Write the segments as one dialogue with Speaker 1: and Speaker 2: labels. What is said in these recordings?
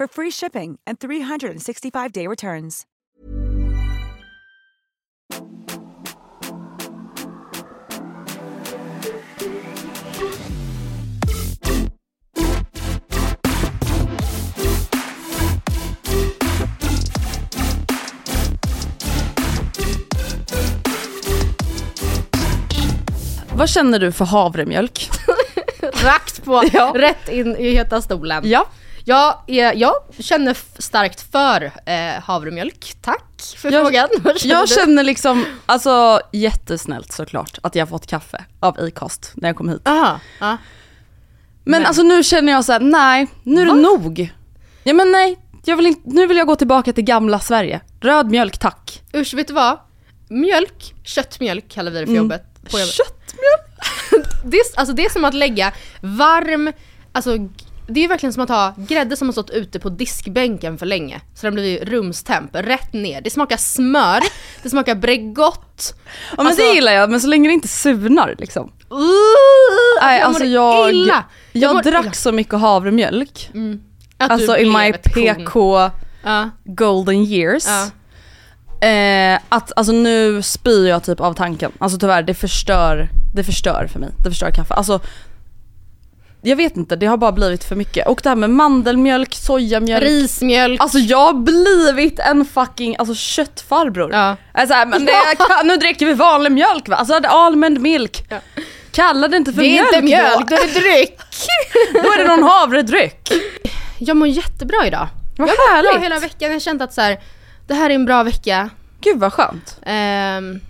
Speaker 1: for free shipping and 365-day returns.
Speaker 2: Vad känner du för havremjölk?
Speaker 3: Rakt på,
Speaker 2: Ja.
Speaker 3: rätt in i heta stolen.
Speaker 2: Ja.
Speaker 3: Jag, är, jag känner starkt för eh, havremjölk. Tack för
Speaker 2: Jag-
Speaker 3: frågan.
Speaker 2: Jag
Speaker 3: du?
Speaker 2: känner liksom, alltså jättesnällt såklart att jag fått kaffe av Acast när jag kom hit.
Speaker 3: Aha, ja.
Speaker 2: Men,
Speaker 3: Men-
Speaker 2: alltså nu känner jag så här: nej, nu är det
Speaker 3: Va?
Speaker 2: nog. Ja men nej, jag vill inte, nu vill jag gå tillbaka till gamla Sverige. Röd mjölk tack.
Speaker 3: Usch, vet du vad? Mjölk, köttmjölk kallar vi det för
Speaker 2: Mm.
Speaker 3: jobbet. På jobbet.
Speaker 2: Köttmjölk?
Speaker 3: Det, är, alltså det är som att lägga varm, alltså det är verkligen som att ha grädde som har stått ute på diskbänken för länge. Så den blir rumstemp, rätt ner. Det smakar smör, det smakar Bregott.
Speaker 2: Ja men
Speaker 3: Alltså-
Speaker 2: det gillar jag, men så länge det inte surnar liksom.
Speaker 3: Uh,
Speaker 2: Nej
Speaker 3: jag
Speaker 2: alltså jag,
Speaker 3: illa.
Speaker 2: jag,
Speaker 3: mår
Speaker 2: drack
Speaker 3: illa.
Speaker 2: så mycket havremjölk.
Speaker 3: Du
Speaker 2: Alltså i my. PK
Speaker 3: Ja,
Speaker 2: golden years.
Speaker 3: ja.
Speaker 2: Eh, att alltså nu spyr jag typ av tanken. Alltså tyvärr, det förstör, det förstör för mig. Det förstör kaffe. Alltså, jag vet inte, det har bara blivit för mycket. Och det här med mandelmjölk, sojamjölk.
Speaker 3: Rismjölk.
Speaker 2: Alltså jag har blivit en fucking alltså, köttfarbror.
Speaker 3: Ja.
Speaker 2: Alltså, men det, nu dricker vi vanlig mjölk va? Alltså almond milk.
Speaker 3: Ja.
Speaker 2: Kalla det inte för
Speaker 3: det är
Speaker 2: mjölk
Speaker 3: inte mjölk,
Speaker 2: då.
Speaker 3: det är dryck.
Speaker 2: Då är det någon havredryck.
Speaker 3: Jag mår jättebra idag.
Speaker 2: Vad
Speaker 3: jag har
Speaker 2: härligt.
Speaker 3: bra hela veckan, jag har känt att så här, det här är en bra vecka.
Speaker 2: Gud vad skönt.
Speaker 3: Ehm,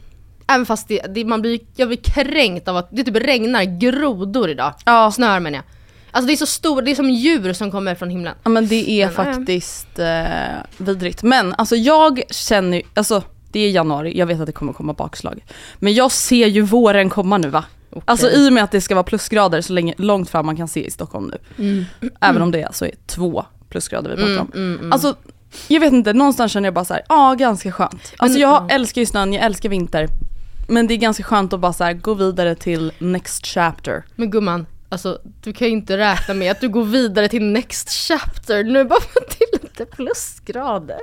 Speaker 3: även fast det, det, man blir, jag blir kränkt av att det typ regnar grodor idag.
Speaker 2: Ja.
Speaker 3: Snör menar jag. Alltså det är så stor, det är som djur som kommer från himlen.
Speaker 2: Ja men det är
Speaker 3: Men, ja.
Speaker 2: faktiskt eh, vidrigt. Men alltså jag känner ju, alltså det är januari, jag vet att det kommer komma bakslag. Men jag ser ju våren komma nu va? Alltså i och med att det ska vara plusgrader så länge, långt fram man kan se i Stockholm nu. Även om det alltså är två plusgrader vi pratar om. Alltså jag vet inte, någonstans känner jag bara så här, ja ganska skönt. Alltså jag älskar ju snön, jag älskar vinter. Men det är ganska skönt att bara så här, gå vidare till next chapter.
Speaker 3: Men gumman, alltså du kan ju inte räkna med att du går vidare till next chapter nu bara till plusgrader.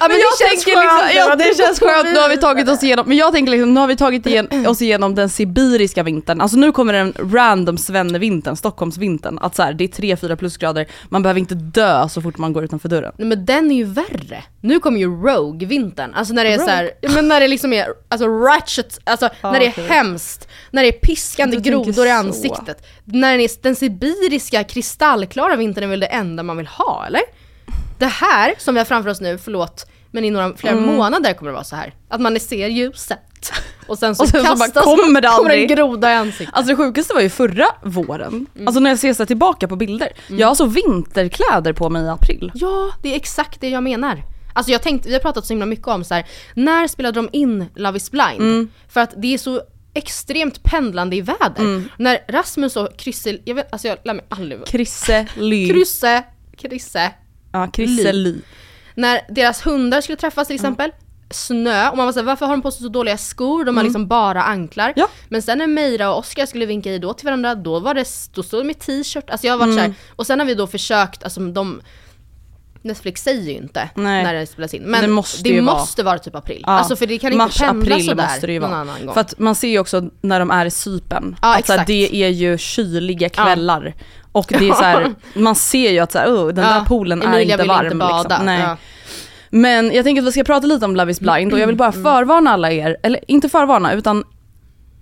Speaker 3: Ja
Speaker 2: Men jag tänker liksom, ja, det känns skönt, nu har vi tagit oss igenom, men jag tänker liksom, nu har vi tagit igen, oss igenom den sibiriska vintern, alltså nu kommer den random svennevintern, Stockholmsvintern, att så här, det är 3-4 plusgrader, man behöver inte dö så fort man går utanför dörren.
Speaker 3: Nej men den är ju värre. Nu kommer ju Rogue-vintern. Alltså när det är så här, men när det liksom är alltså ratchet, alltså när det är
Speaker 2: okej.
Speaker 3: hemskt, när det är piskande grodor i ansiktet. När det är den sibiriska kristallklara vintern är väl det enda man vill ha eller? Det här som vi har framför oss nu, förlåt, men i några flera
Speaker 2: Mm.
Speaker 3: månader kommer det vara så här. Att man ser ljuset. Och sen så,
Speaker 2: Och sen så bara
Speaker 3: kastas
Speaker 2: kommer det
Speaker 3: kommer en
Speaker 2: aldrig.
Speaker 3: groda i ansiktet.
Speaker 2: Alltså det sjukaste var ju förra våren, alltså när jag ser så tillbaka på bilder, jag har alltså vinterkläder på mig i april.
Speaker 3: Ja, det är exakt det jag menar. Alltså jag tänkte, vi har pratat så himla mycket om så här, när spelade de in Love is blind?
Speaker 2: Mm.
Speaker 3: För att det är så extremt pendlande i väder.
Speaker 2: Mm.
Speaker 3: När Rasmus och Krysse, jag vet, alltså jag lär mig aldrig.
Speaker 2: Krisse Ly.
Speaker 3: Krysse, Krisse.
Speaker 2: Ja, Krisse Ly.
Speaker 3: När deras hundar skulle träffas till exempel, snö och man var såhär varför har de på sig så dåliga skor? De har liksom bara anklar.
Speaker 2: Mm. Ja.
Speaker 3: Men sen när Meira och Oskar skulle vinka i då till varandra, då var det, då stod de i t-shirt. Alltså jag har varit
Speaker 2: Mm.
Speaker 3: såhär, och sen har vi då försökt, alltså de Netflix säger ju inte
Speaker 2: Nej.
Speaker 3: när det spelas in. Men
Speaker 2: Det
Speaker 3: det
Speaker 2: måste
Speaker 3: måste,
Speaker 2: ju vara-
Speaker 3: vara typ april.
Speaker 2: Ja.
Speaker 3: Alltså för det kan inte
Speaker 2: Mars,
Speaker 3: pendla
Speaker 2: april
Speaker 3: sådär
Speaker 2: måste det ju
Speaker 3: någon
Speaker 2: vara.
Speaker 3: annan gång.
Speaker 2: För att man ser ju också när de är i Cypern,
Speaker 3: Ja,
Speaker 2: att
Speaker 3: exakt.
Speaker 2: det är ju kyliga kvällar. Och det är så här, man ser ju att så här, oh, den
Speaker 3: Ja,
Speaker 2: där poolen är
Speaker 3: Emilia
Speaker 2: inte
Speaker 3: vill
Speaker 2: varm.
Speaker 3: inte bada.
Speaker 2: Liksom. Nej.
Speaker 3: Ja.
Speaker 2: Men jag tänker att vi ska prata lite om Love is blind och jag vill bara
Speaker 3: Mm.
Speaker 2: förvarna alla er, eller inte förvarna utan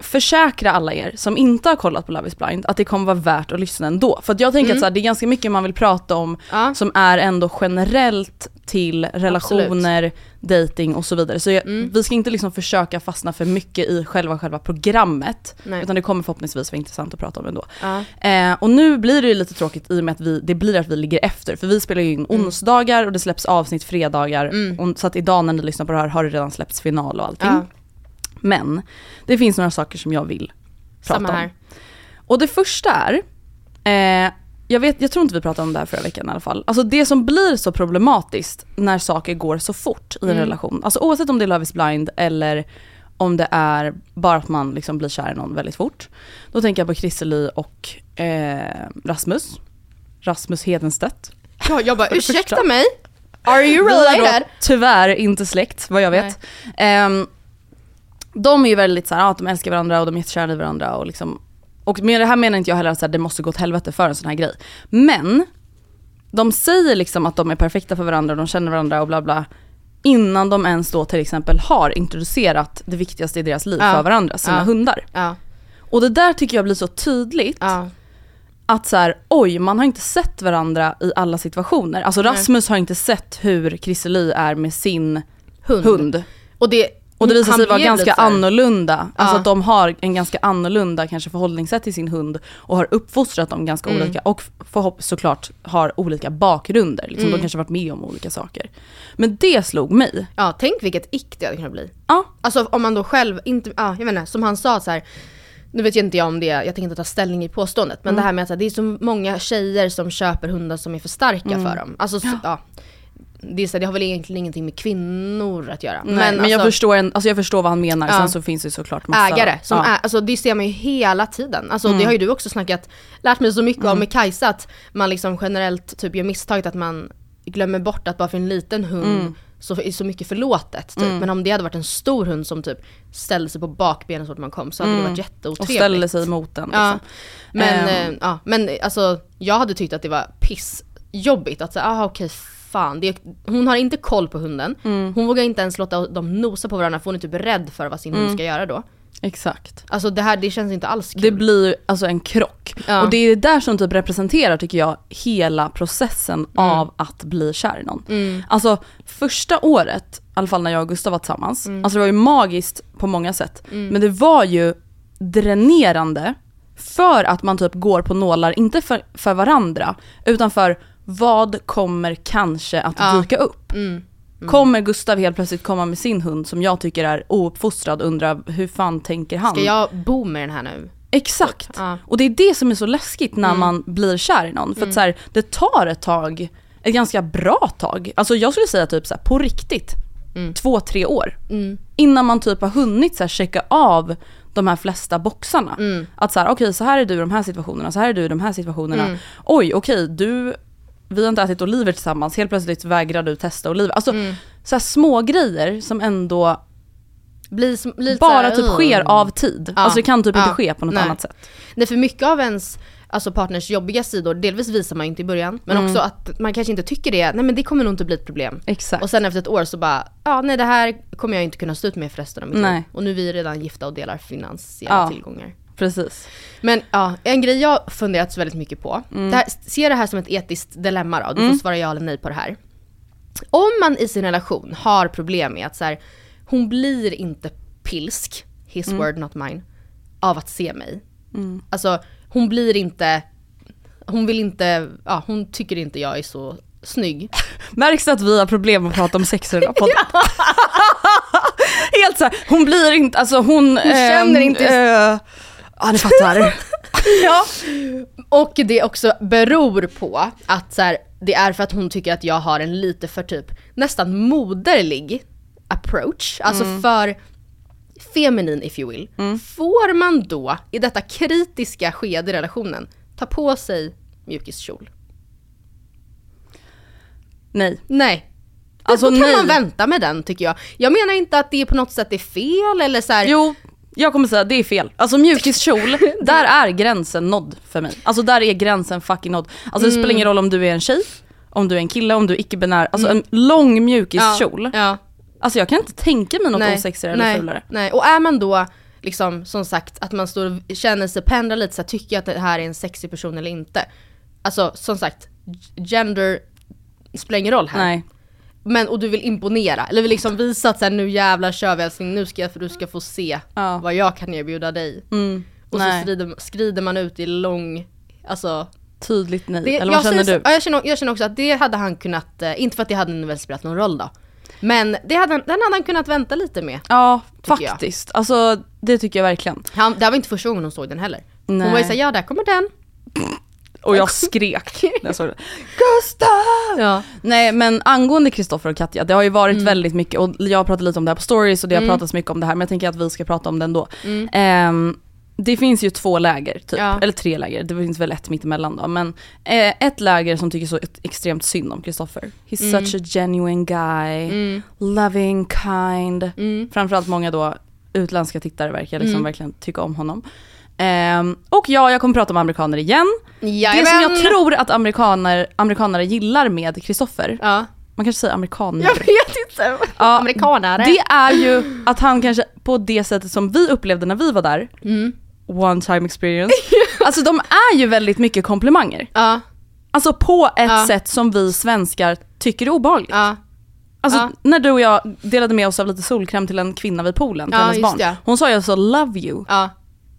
Speaker 2: försäkra alla er som inte har kollat på Love is blind att det kommer vara värt att lyssna ändå. För jag tänker att så här, det är ganska mycket man vill prata om
Speaker 3: Mm. Ja.
Speaker 2: som är ändå generellt till relationer, dating och så vidare. Så jag,
Speaker 3: Mm.
Speaker 2: vi ska inte liksom försöka fastna för mycket i själva, själva programmet.
Speaker 3: Nej.
Speaker 2: Utan det kommer förhoppningsvis vara intressant att prata om ändå.
Speaker 3: Ja.
Speaker 2: Eh, och nu blir det ju lite tråkigt i och med att vi, det blir att vi ligger efter. För vi spelar ju in
Speaker 3: Mm.
Speaker 2: onsdagar och det släpps avsnitt fredagar. Och, så att idag när ni lyssnar på det här har det redan släppts final och allting.
Speaker 3: Ja.
Speaker 2: Men det finns några saker som jag vill prata
Speaker 3: Samma
Speaker 2: om.
Speaker 3: här.
Speaker 2: Och det första är, eh, jag, vet, jag tror inte vi pratade om det här förra veckan i alla fall. Alltså det som blir så problematiskt när saker går så fort i en
Speaker 3: Mm.
Speaker 2: relation. Alltså oavsett om det är Love is blind eller om det är bara att man liksom blir kär i någon väldigt fort. Då tänker jag på Chrisseli och eh, Rasmus. Rasmus Hedenstedt.
Speaker 3: Ja, jag bara ursäkta mig? Are you
Speaker 2: Vi är
Speaker 3: related?
Speaker 2: då tyvärr inte släkt vad jag vet. Ehm, de är ju väldigt så här, att de älskar varandra och de är jättekära i varandra och liksom och med det här menar inte jag heller att så här, det måste gå åt helvete för en sån här grej. Men de säger liksom att de är perfekta för varandra och de känner varandra och bla bla. Innan de ens då till exempel har introducerat det viktigaste i deras liv
Speaker 3: Ja.
Speaker 2: för varandra, sina
Speaker 3: Ja.
Speaker 2: hundar.
Speaker 3: Ja,
Speaker 2: Och det där tycker jag blir så tydligt att så här, oj, man har inte sett varandra i alla situationer. Alltså
Speaker 3: Nej.
Speaker 2: Rasmus har inte sett hur Chrisseli är med sin
Speaker 3: Hund.
Speaker 2: hund.
Speaker 3: Och det,
Speaker 2: Och det visar sig vara ganska
Speaker 3: här-
Speaker 2: annorlunda. Alltså
Speaker 3: Ja.
Speaker 2: att de har en ganska annorlunda kanske förhållningssätt till sin hund och har uppfostrat dem ganska
Speaker 3: Mm.
Speaker 2: olika och förhopp såklart har olika bakgrunder. Liksom,
Speaker 3: Mm.
Speaker 2: De kanske varit med om olika saker. Men det slog mig.
Speaker 3: Ja, tänk vilket ick det hade kunnat bli.
Speaker 2: Ja,
Speaker 3: Alltså om man då själv inte, ja jag vet inte, som han sa så här. Nu vet jag inte jag om det, jag tänker inte ta ställning i påståendet, men det här med att det är så många tjejer som köper hundar som är för starka för dem. Alltså så, ja. Det, är så här, det har väl egentligen ingenting med kvinnor att göra.
Speaker 2: nej, men, jag,
Speaker 3: alltså,
Speaker 2: förstår en, alltså jag förstår vad han menar.
Speaker 3: Ja.
Speaker 2: Sen så finns det såklart massa...
Speaker 3: ägare som
Speaker 2: ja. Mm.
Speaker 3: är, alltså det ser man ju hela tiden. Alltså det har ju du också snackat, lärt mig så mycket om med Kajsa att man liksom generellt typ gör misstaget att man glömmer bort att bara för en liten hund
Speaker 2: Mm.
Speaker 3: så är så mycket förlåtet. Typ. Men om det hade varit en stor hund som typ ställde sig på bakbenen så fort man kom så hade det varit
Speaker 2: Mm. Och
Speaker 3: jätteotrevligt.
Speaker 2: ställer sig emot den.
Speaker 3: Ja,
Speaker 2: Liksom.
Speaker 3: men,
Speaker 2: Ehm.
Speaker 3: eh, ja, men alltså jag hade tyckt att det var pissjobbigt att säga, ah okej fan, det, hon har inte koll på hunden.
Speaker 2: Mm.
Speaker 3: Hon vågar inte ens låta dem nosa på varandra för hon är typ rädd för vad sin hund ska göra då.
Speaker 2: Exakt.
Speaker 3: Alltså det här, det känns inte alls kul.
Speaker 2: Det blir alltså en krock.
Speaker 3: Ja.
Speaker 2: Och det är det där som typ representerar tycker jag hela processen
Speaker 3: Mm.
Speaker 2: av att bli kär i någon. Alltså första året, i alla fall när jag och Gustav var tillsammans,
Speaker 3: Mm.
Speaker 2: alltså det var ju magiskt på många sätt. Men det var ju dränerande för att man typ går på nålar, inte för, för varandra, utan för vad kommer kanske att
Speaker 3: Ja.
Speaker 2: dyka upp.
Speaker 3: Mm.
Speaker 2: Kommer Gustav helt plötsligt komma med sin hund som jag tycker är ouppfostrad och undrar hur fan tänker han?
Speaker 3: Ska jag bo med den här nu?
Speaker 2: Exakt.
Speaker 3: Ja.
Speaker 2: Och det är det som är så läskigt när
Speaker 3: Mm.
Speaker 2: man blir kär i någon. För att så här, det tar ett tag, ett ganska bra tag. Alltså jag skulle säga typ så här, på riktigt,
Speaker 3: Mm.
Speaker 2: två, tre år. Innan man typ har hunnit så checka av de här flesta boxarna.
Speaker 3: Mm.
Speaker 2: Att så här, okej så här är du i de här situationerna, så här är du i de här situationerna.
Speaker 3: Mm.
Speaker 2: Oj, okej du, vi har inte ätit oliver tillsammans, helt plötsligt vägrar du testa oliver. Alltså
Speaker 3: Mm.
Speaker 2: så här små grejer som ändå
Speaker 3: Bli, lite
Speaker 2: bara typ
Speaker 3: "Ugh."
Speaker 2: sker av tid.
Speaker 3: Ja.
Speaker 2: Alltså det kan typ
Speaker 3: Ja.
Speaker 2: inte ske på något
Speaker 3: Nej.
Speaker 2: annat sätt.
Speaker 3: Nej för mycket av ens alltså partners jobbiga sidor, delvis visar man ju inte i början, men
Speaker 2: Mm.
Speaker 3: också att man kanske inte tycker det, nej men det kommer nog inte bli ett problem.
Speaker 2: Exakt.
Speaker 3: Och sen efter ett år så bara, ja nej det här kommer jag inte kunna stå ut med för resten av mitt liv. Och nu är vi redan gifta och delar finansiella
Speaker 2: Ja.
Speaker 3: tillgångar.
Speaker 2: Precis.
Speaker 3: Men ja, en grej jag funderat så väldigt mycket på.
Speaker 2: Mm.
Speaker 3: Det här, se det här som ett etiskt dilemma då, du får svara ja eller nej på det här. Om man i sin relation har problem med att så här, hon blir inte pilsk, his
Speaker 2: Mm.
Speaker 3: word not mine, av att se mig. Alltså hon blir inte, hon vill inte, ja hon tycker inte jag är så snygg.
Speaker 2: Märks det att vi har problem att prata om sex i den här podden? Helt såhär, hon blir inte, alltså hon... Hon
Speaker 3: känner inte-
Speaker 2: Äh, ja ni fattar. Ja.
Speaker 3: Och det också beror på att så här, det är för att hon tycker att jag har en lite för typ nästan moderlig approach, alltså för feminin if you will. Får man då i detta kritiska skede i relationen ta på sig mjukiskjol?
Speaker 2: Nej.
Speaker 3: Nej.
Speaker 2: Alltså,
Speaker 3: då kan
Speaker 2: nej.
Speaker 3: man vänta med den tycker jag. Jag menar inte att det på något sätt är fel eller så här,
Speaker 2: Jo, jag kommer säga det är fel. Alltså mjukiskjol, där är gränsen nådd för mig. Alltså där är gränsen fucking nådd. Alltså det spelar ingen roll om du är en tjej, om du är en kille, om du är icke-binär. Alltså en lång mjukiskjol.
Speaker 3: Ja, ja.
Speaker 2: Alltså jag kan inte tänka mig något
Speaker 3: nej,
Speaker 2: osexigare eller
Speaker 3: nej,
Speaker 2: fulare.
Speaker 3: Nej, och är man då liksom som sagt att man står och känner sig pendla lite så här, tycker jag att det här är en sexig person eller inte. Alltså som sagt, gender spelar ingen roll här.
Speaker 2: Nej.
Speaker 3: Men och du vill imponera, eller vill liksom visa att så här, nu jävlar kör vi älskling, nu ska jag för du ska få se
Speaker 2: Ja.
Speaker 3: vad jag kan erbjuda dig.
Speaker 2: Mm,
Speaker 3: Och
Speaker 2: nej.
Speaker 3: så skrider, skrider man ut i lång, alltså
Speaker 2: Tydligt nej.
Speaker 3: det,
Speaker 2: eller vad
Speaker 3: jag
Speaker 2: känner du?
Speaker 3: Ja, jag, känner, jag känner också att det hade han kunnat, eh, inte för att det hade väl spelat någon roll då. Men det hade, den hade han kunnat vänta lite med.
Speaker 2: Ja,
Speaker 3: tycker jag.
Speaker 2: faktiskt. Alltså det tycker jag verkligen.
Speaker 3: Han, det här var inte första gången hon såg den heller. Hon
Speaker 2: Nej.
Speaker 3: var ju såhär, ja där kommer den.
Speaker 2: Och jag skrek när jag såg det. Gustav!
Speaker 3: Ja.
Speaker 2: Nej men angående Kristoffer och Katja, det har ju varit
Speaker 3: Mm.
Speaker 2: väldigt mycket och jag har pratat lite om det här på stories och det har pratats mycket om det här men jag tänker att vi ska prata om det ändå. Ehm, det finns ju två läger, typ.
Speaker 3: Mm. Ja.
Speaker 2: eller tre läger, det finns väl ett mittemellan då. Men eh, ett läger som tycker så extremt synd om Kristoffer. He's
Speaker 3: Mm.
Speaker 2: such a genuine guy, loving, kind.
Speaker 3: Mm.
Speaker 2: Framförallt många då utländska tittare verkar liksom verkligen tycka om honom. Ehm, och ja, jag kommer prata om amerikaner igen. Det som
Speaker 3: Jajamän.
Speaker 2: jag tror att amerikaner, amerikanare gillar med Kristoffer,
Speaker 3: Ja.
Speaker 2: man kanske säger amerikaner.
Speaker 3: Jag vet inte.
Speaker 2: Ja,
Speaker 3: Amerikanare.
Speaker 2: Det är ju att han kanske på det sättet som vi upplevde när vi var där,
Speaker 3: Mm.
Speaker 2: one time experience, alltså de är ju väldigt mycket komplimanger.
Speaker 3: Ja,
Speaker 2: Alltså på ett
Speaker 3: Ja.
Speaker 2: sätt som vi svenskar tycker är obehagligt.
Speaker 3: ja.
Speaker 2: Alltså
Speaker 3: Ja.
Speaker 2: när du och jag delade med oss av lite solkräm till en kvinna vid poolen, till hennes barn. Hon sa ju alltså 'love you'.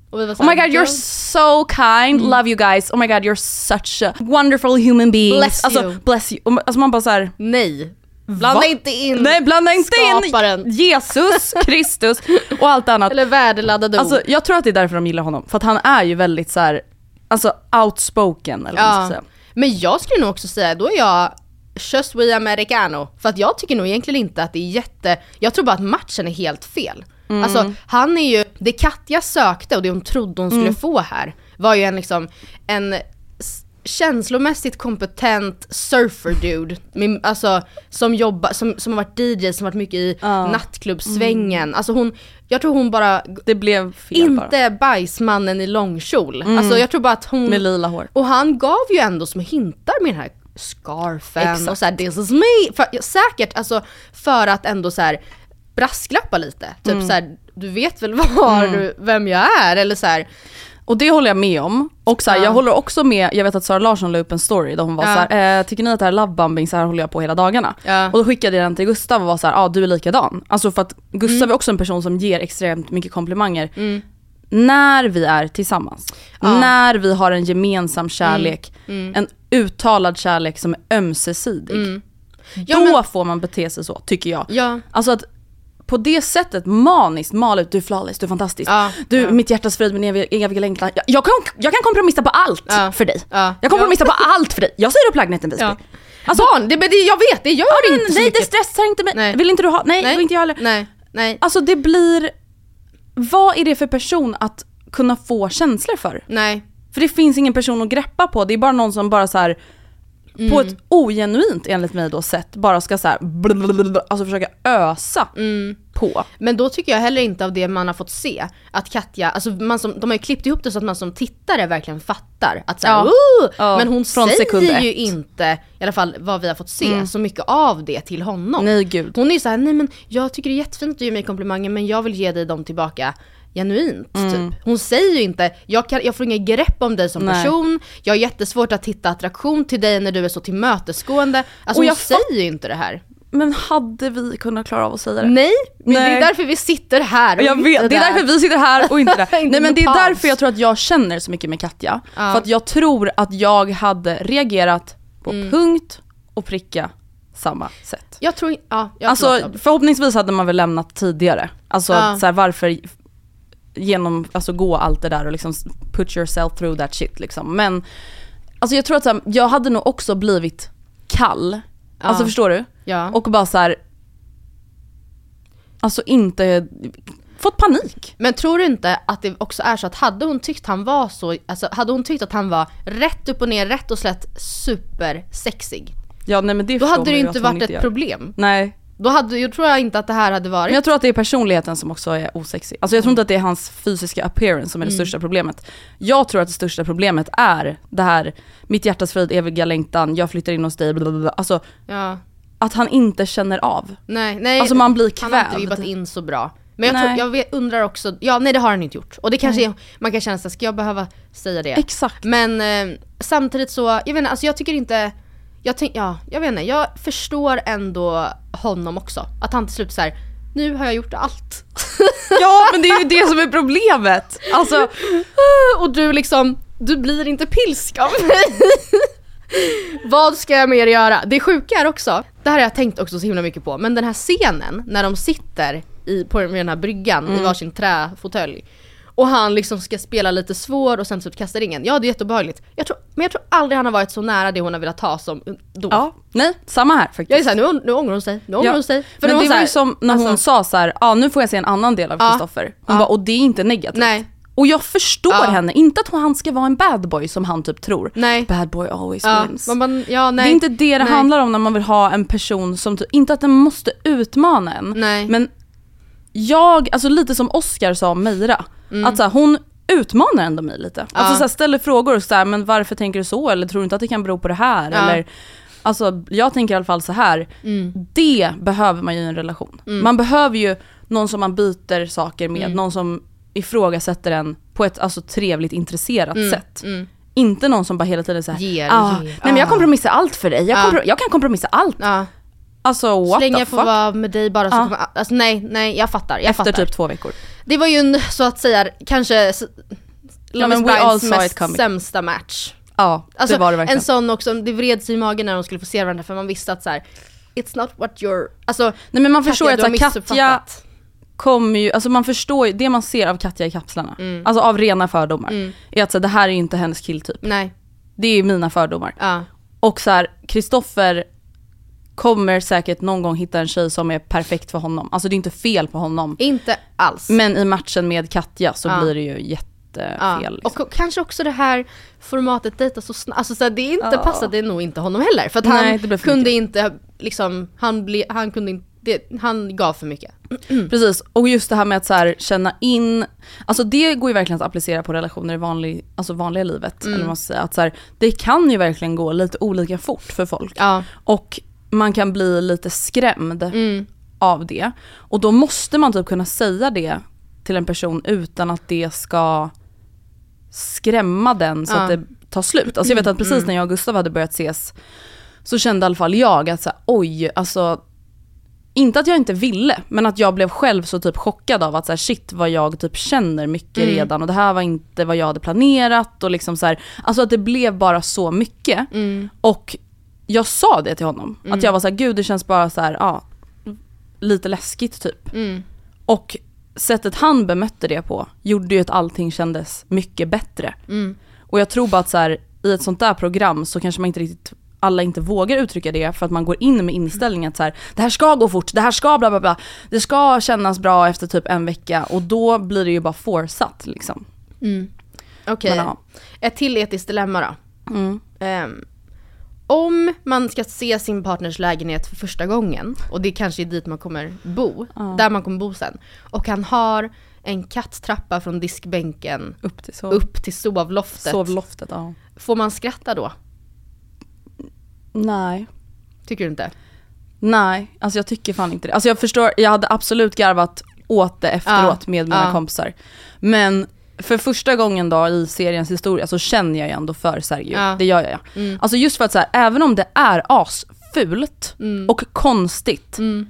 Speaker 3: Och vi var
Speaker 2: Oh my god you're
Speaker 3: "Don't-
Speaker 2: so kind, love you guys, oh my god you're such a wonderful human beings.
Speaker 3: Bless
Speaker 2: alltså,
Speaker 3: you.
Speaker 2: Bless you. Alltså man bara såhär,
Speaker 3: Nej. Blanda
Speaker 2: Va?
Speaker 3: inte in
Speaker 2: nej blanda inte
Speaker 3: skaparen.
Speaker 2: in Jesus, Kristus och allt annat.
Speaker 3: Eller värdeladdade ord.
Speaker 2: Alltså jag tror att det är därför de gillar honom, för att han är ju väldigt så här, alltså outspoken eller vad man ska säga.
Speaker 3: Men jag skulle nog också säga, då är jag just we americano. För att jag tycker nog egentligen inte att det är jätte, jag tror bara att matchen är helt fel.
Speaker 2: Mm.
Speaker 3: Alltså han är ju, det Katja sökte och det hon trodde hon skulle
Speaker 2: Mm.
Speaker 3: få här var ju en liksom, en känslomässigt kompetent surfer dude, med, alltså som jobbar, som, som har varit DJ, som varit mycket i nattklubbsvängen. Alltså hon, jag tror hon bara,
Speaker 2: Det blev fel bara.
Speaker 3: inte bajsmannen i långkjol. Alltså jag tror bara att hon...
Speaker 2: Med lila hår.
Speaker 3: Och han gav ju ändå små hintar med den här scarfen
Speaker 2: Exakt.
Speaker 3: och såhär 'this is me' för, Säkert alltså för att ändå så här brasklappa lite. Typ
Speaker 2: Mm.
Speaker 3: så här, du vet väl var du, vem jag är? Eller så här,
Speaker 2: Och det håller jag med om. Och så här,
Speaker 3: Ja.
Speaker 2: jag håller också med, jag vet att Sara Larsson la upp en story där hon var
Speaker 3: Ja.
Speaker 2: så här, eh, tycker ni att det här är lovebombing, så här håller jag på hela dagarna.
Speaker 3: Ja.
Speaker 2: Och då skickade jag den till Gustav och var så här, ja ah, du är likadan. Alltså för att Gustav är också en person som ger extremt mycket komplimanger. När vi är tillsammans.
Speaker 3: Ja.
Speaker 2: När vi har en gemensam kärlek, en uttalad kärlek som är ömsesidig.
Speaker 3: Ja,
Speaker 2: då
Speaker 3: men-
Speaker 2: får man bete sig så, tycker jag.
Speaker 3: ja.
Speaker 2: Alltså att på det sättet maniskt mala ut, du är flawless, du är fantastisk.
Speaker 3: Ja,
Speaker 2: du,
Speaker 3: ja.
Speaker 2: mitt hjärtas frid, min eviga, eviga längtan. Jag, jag, kan, jag kan kompromissa på allt
Speaker 3: Ja.
Speaker 2: för dig.
Speaker 3: Ja.
Speaker 2: Jag kompromissar på allt för dig. Jag säger upp lägenheten Visby.
Speaker 3: Ja.
Speaker 2: Alltså,
Speaker 3: Barn, det, det, jag vet, det gör
Speaker 2: nej,
Speaker 3: inte
Speaker 2: nej det stressar inte mig.
Speaker 3: Nej.
Speaker 2: Vill inte du ha? Nej,
Speaker 3: Nej.
Speaker 2: vill inte jag heller.
Speaker 3: Nej, nej,
Speaker 2: Alltså det blir, vad är det för person att kunna få känslor för?
Speaker 3: nej.
Speaker 2: För det finns ingen person att greppa på, det är bara någon som bara så här
Speaker 3: Mm.
Speaker 2: på ett ogenuint enligt mig då sätt bara ska så här, alltså försöka ösa
Speaker 3: Mm.
Speaker 2: på.
Speaker 3: Men då tycker jag heller inte av det man har fått se, att Katja, alltså man som, de har ju klippt ihop det så att man som tittare verkligen fattar att såhär,
Speaker 2: Ja.
Speaker 3: "Ooh!"
Speaker 2: Ja,
Speaker 3: men hon
Speaker 2: från
Speaker 3: säger ju
Speaker 2: ett.
Speaker 3: inte, i alla fall vad vi har fått se, så mycket av det till honom.
Speaker 2: Nej gud.
Speaker 3: Hon är ju såhär, nej men jag tycker det är jättefint att du ger mig komplimanger men jag vill ge dig dem tillbaka genuint.
Speaker 2: Mm.
Speaker 3: Typ. Hon säger ju inte, jag, kan, jag får inget grepp om dig som
Speaker 2: Nej.
Speaker 3: person, jag har jättesvårt att hitta attraktion till dig när du är så tillmötesgående. Alltså
Speaker 2: Och
Speaker 3: hon
Speaker 2: jag
Speaker 3: säger ju inte det här.
Speaker 2: Men hade vi kunnat klara av att säga det?
Speaker 3: Nej, men det
Speaker 2: Nej.
Speaker 3: är därför vi sitter här och
Speaker 2: Jag
Speaker 3: inte
Speaker 2: vet, det är
Speaker 3: där.
Speaker 2: därför vi sitter här och inte där. Nej men det är därför jag tror att jag känner så mycket med Katja.
Speaker 3: Ja.
Speaker 2: För att jag tror att jag hade reagerat på
Speaker 3: Mm.
Speaker 2: punkt och pricka samma sätt.
Speaker 3: Jag tror, ja, jag
Speaker 2: Alltså förhoppningsvis hade man väl lämnat tidigare. Alltså
Speaker 3: Ja.
Speaker 2: så här, varför genom, alltså gå allt det där och liksom put yourself through that shit liksom. Men alltså jag tror att så här, jag hade nog också blivit kall. Alltså
Speaker 3: Ja.
Speaker 2: förstår du?
Speaker 3: Ja.
Speaker 2: Och bara så här. Alltså inte, fått panik.
Speaker 3: Men tror du inte att det också är så att hade hon tyckt han var så, alltså hade hon tyckt att han var rätt upp och ner, rätt och slätt supersexig.
Speaker 2: Ja nej men det
Speaker 3: Då hade det
Speaker 2: ju
Speaker 3: inte varit ett
Speaker 2: gör.
Speaker 3: problem.
Speaker 2: Nej,
Speaker 3: Då hade, jag tror jag inte att det här hade varit.
Speaker 2: men jag tror att det är personligheten som också är osexig. Alltså jag tror inte att det är hans fysiska appearance som är det största problemet. Jag tror att det största problemet är det här, mitt hjärtas frid, eviga längtan, jag flyttar in hos dig, blablabla. Alltså
Speaker 3: Ja.
Speaker 2: att han inte känner av.
Speaker 3: Nej, nej.
Speaker 2: Alltså man blir
Speaker 3: Han har inte
Speaker 2: kvävd.
Speaker 3: vibbat in så bra. Men jag, tror, jag vet, undrar också, ja nej det har han inte gjort. Och det kanske är, man kan känna sig, ska jag behöva säga det?
Speaker 2: Exakt.
Speaker 3: Men eh, samtidigt så, jag vet inte, alltså jag tycker inte, jag tänk, ja, jag vet inte, jag förstår ändå honom också. Att han till slut så här, nu har jag gjort allt.
Speaker 2: Ja men det är ju det som är problemet. Alltså,
Speaker 3: Och du liksom, du blir inte pilsk av mig. Vad ska jag mer göra? Det sjuka är också, det här har jag tänkt också så himla mycket på, men den här scenen när de sitter i, på den här bryggan i varsin träfåtölj och han liksom ska spela lite svår och sen typ kasta ringen. Ja det är jätteobehagligt. Jag tror, men jag tror aldrig han har varit så nära det hon har velat ha som då.
Speaker 2: ja, nej samma här faktiskt.
Speaker 3: Jag är såhär, nu, nu ångrar hon sig, nu ångrar
Speaker 2: Ja,
Speaker 3: hon sig.
Speaker 2: men
Speaker 3: det
Speaker 2: var
Speaker 3: här-
Speaker 2: ju som när hon
Speaker 3: alltså-
Speaker 2: sa så här, ja ah, nu får jag se en annan del av
Speaker 3: Ja,
Speaker 2: Kristoffer. Hon
Speaker 3: ja.
Speaker 2: bara, och det är inte negativt.
Speaker 3: Nej.
Speaker 2: Och jag förstår
Speaker 3: Ja.
Speaker 2: henne, inte att han ska vara en bad boy som han typ tror.
Speaker 3: Nej.
Speaker 2: Bad boy always
Speaker 3: Ja,
Speaker 2: wins.
Speaker 3: man, bara, ja.
Speaker 2: Det är inte det det
Speaker 3: Nej.
Speaker 2: handlar om när man vill ha en person som, inte att den måste utmana en.
Speaker 3: Nej.
Speaker 2: Men jag, alltså lite som Oscar sa om Meira, att så här, hon utmanar ändå mig lite. Alltså
Speaker 3: Mm. Ja.
Speaker 2: så här, ställer frågor så här, men varför tänker du så? Eller tror du inte att det kan bero på det här?
Speaker 3: Ja.
Speaker 2: Eller, alltså jag tänker i alla fall så här.
Speaker 3: Mm.
Speaker 2: det behöver man ju i en relation. Man behöver ju någon som man byter saker med,
Speaker 3: Mm.
Speaker 2: någon som ifrågasätter en på ett alltså, trevligt intresserat sätt.
Speaker 3: mm.
Speaker 2: Inte någon som bara hela tiden säger
Speaker 3: Ger,
Speaker 2: ah, nej men jag
Speaker 3: ah."
Speaker 2: kompromissar allt för dig, jag,
Speaker 3: Ja.
Speaker 2: kompro- jag kan kompromissa allt. Alltså
Speaker 3: Så
Speaker 2: what
Speaker 3: länge
Speaker 2: the
Speaker 3: jag får
Speaker 2: fuck?
Speaker 3: vara med dig bara så
Speaker 2: Ja.
Speaker 3: kommer, alltså nej, nej jag fattar, jag
Speaker 2: Efter
Speaker 3: fattar.
Speaker 2: typ två veckor.
Speaker 3: Det var ju en, så att säga, kanske Love is Blinds mest sämsta match.
Speaker 2: Ja,
Speaker 3: Alltså
Speaker 2: det var det verkligen.
Speaker 3: en sån också, det vred sig i magen när de skulle få se varandra för man visste att så här, It's not what you're, alltså
Speaker 2: Nej men man förstår ju
Speaker 3: Katja,
Speaker 2: att så Katja kommer ju, alltså man förstår ju, det man ser av Katja i kapslarna,
Speaker 3: Mm.
Speaker 2: alltså av rena fördomar, är att så här, det här är ju inte hennes killtyp.
Speaker 3: Nej,
Speaker 2: Det är mina fördomar.
Speaker 3: ja.
Speaker 2: Och så här, Kristoffer kommer säkert någon gång hitta en tjej som är perfekt för honom. Alltså det är inte fel på honom.
Speaker 3: Inte alls.
Speaker 2: Men i matchen med Katja så
Speaker 3: Ja.
Speaker 2: blir det ju jättefel.
Speaker 3: Ja.
Speaker 2: Liksom.
Speaker 3: Och, kanske också det här formatet dejta så snabbt, alltså så här, det är inte
Speaker 2: Ja.
Speaker 3: passade nog inte honom heller. För att
Speaker 2: Nej,
Speaker 3: han kunde inte, liksom, han, ble, han kunde inte, det, han gav för mycket.
Speaker 2: Precis, och just det här med att så här, känna in, alltså det går ju verkligen att applicera på relationer i vanlig, alltså vanliga livet.
Speaker 3: Mm.
Speaker 2: Eller man säga. Att så här, det kan ju verkligen gå lite olika fort för folk.
Speaker 3: Ja.
Speaker 2: Och man kan bli lite skrämd
Speaker 3: Mm.
Speaker 2: av det. Och då måste man typ kunna säga det till en person utan att det ska skrämma den så
Speaker 3: Ja.
Speaker 2: att det tar slut. Alltså jag vet att precis när jag och Gustav hade börjat ses så kände i alla fall jag att så här, oj, alltså inte att jag inte ville, men att jag blev själv så typ chockad av att så här, shit vad jag typ känner mycket redan och det här var inte vad jag hade planerat och liksom så här, alltså att det blev bara så mycket. Och jag sa det till honom, att jag var så här, gud det känns bara så här, ja, lite läskigt typ.
Speaker 3: Mm.
Speaker 2: Och sättet han bemötte det på gjorde ju att allting kändes mycket bättre.
Speaker 3: Mm.
Speaker 2: Och jag tror bara att så här, i ett sånt där program så kanske man inte riktigt alla inte vågar uttrycka det för att man går in med inställningen att så här, det här ska gå fort, det här ska bla bla bla, det ska kännas bra efter typ en vecka och då blir det ju bara forsatt liksom.
Speaker 3: Okej,
Speaker 2: Men, ja.
Speaker 3: ett till etiskt dilemma då.
Speaker 2: Mm.
Speaker 3: Ehm, om man ska se sin partners lägenhet för första gången, och det kanske är dit man kommer bo, där man kommer bo sen, och han har en katttrappa från diskbänken
Speaker 2: Upp till sov,
Speaker 3: upp till sovloftet.
Speaker 2: sovloftet. Ja.
Speaker 3: Får man skratta då?
Speaker 2: Nej.
Speaker 3: Tycker du inte?
Speaker 2: Nej, alltså jag tycker fan inte det. Alltså jag förstår, jag hade absolut garvat åt det efteråt med mina
Speaker 3: ja.
Speaker 2: kompisar. Men för första gången då i seriens historia så känner jag ju ändå för Sergio.
Speaker 3: Ja.
Speaker 2: Det gör jag.
Speaker 3: Mm.
Speaker 2: Alltså just för att så här, även om det är asfult och konstigt
Speaker 3: Mm.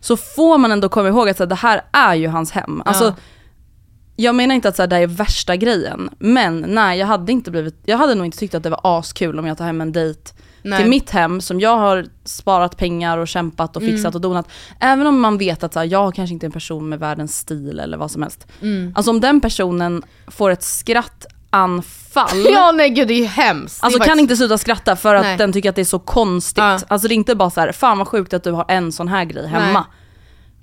Speaker 2: så får man ändå komma ihåg att så här, det här är ju hans hem. Alltså,
Speaker 3: Ja.
Speaker 2: Jag menar inte att så här, det här är värsta grejen, men nej jag hade inte blivit, jag hade nog inte tyckt att det var askul om jag tar hem en dejt
Speaker 3: Nej.
Speaker 2: till mitt hem som jag har sparat pengar och kämpat och fixat
Speaker 3: Mm.
Speaker 2: och donat. Även om man vet att så här, jag kanske inte är en person med världens stil eller vad som helst.
Speaker 3: Mm.
Speaker 2: Alltså om den personen får ett skrattanfall
Speaker 3: Ja nej gud det är ju hemskt.
Speaker 2: Alltså kan
Speaker 3: faktiskt-
Speaker 2: inte sluta skratta för att
Speaker 3: Nej.
Speaker 2: den tycker att det är så konstigt.
Speaker 3: Ja.
Speaker 2: Alltså det är inte bara så här, fan vad sjukt att du har en sån här grej hemma.
Speaker 3: Nej.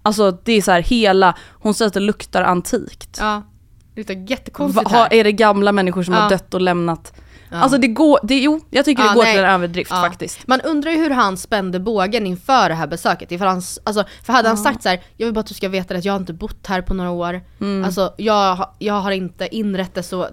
Speaker 2: Alltså det är så här hela, hon säger att det luktar antikt.
Speaker 3: Ja. Det luktar jättekonstigt här.
Speaker 2: är det gamla människor som
Speaker 3: Ja.
Speaker 2: har dött och lämnat?
Speaker 3: Ja.
Speaker 2: Alltså det går, det, jo jag tycker
Speaker 3: Ja,
Speaker 2: det går
Speaker 3: nej.
Speaker 2: till en överdrift
Speaker 3: Ja.
Speaker 2: faktiskt.
Speaker 3: Man undrar ju hur han spände bågen inför det här besöket. Ifall han, alltså, för hade han sagt så här: jag vill bara att du ska veta att jag har inte bott här på några år.
Speaker 2: Mm.
Speaker 3: Alltså jag, jag har inte inrett det så.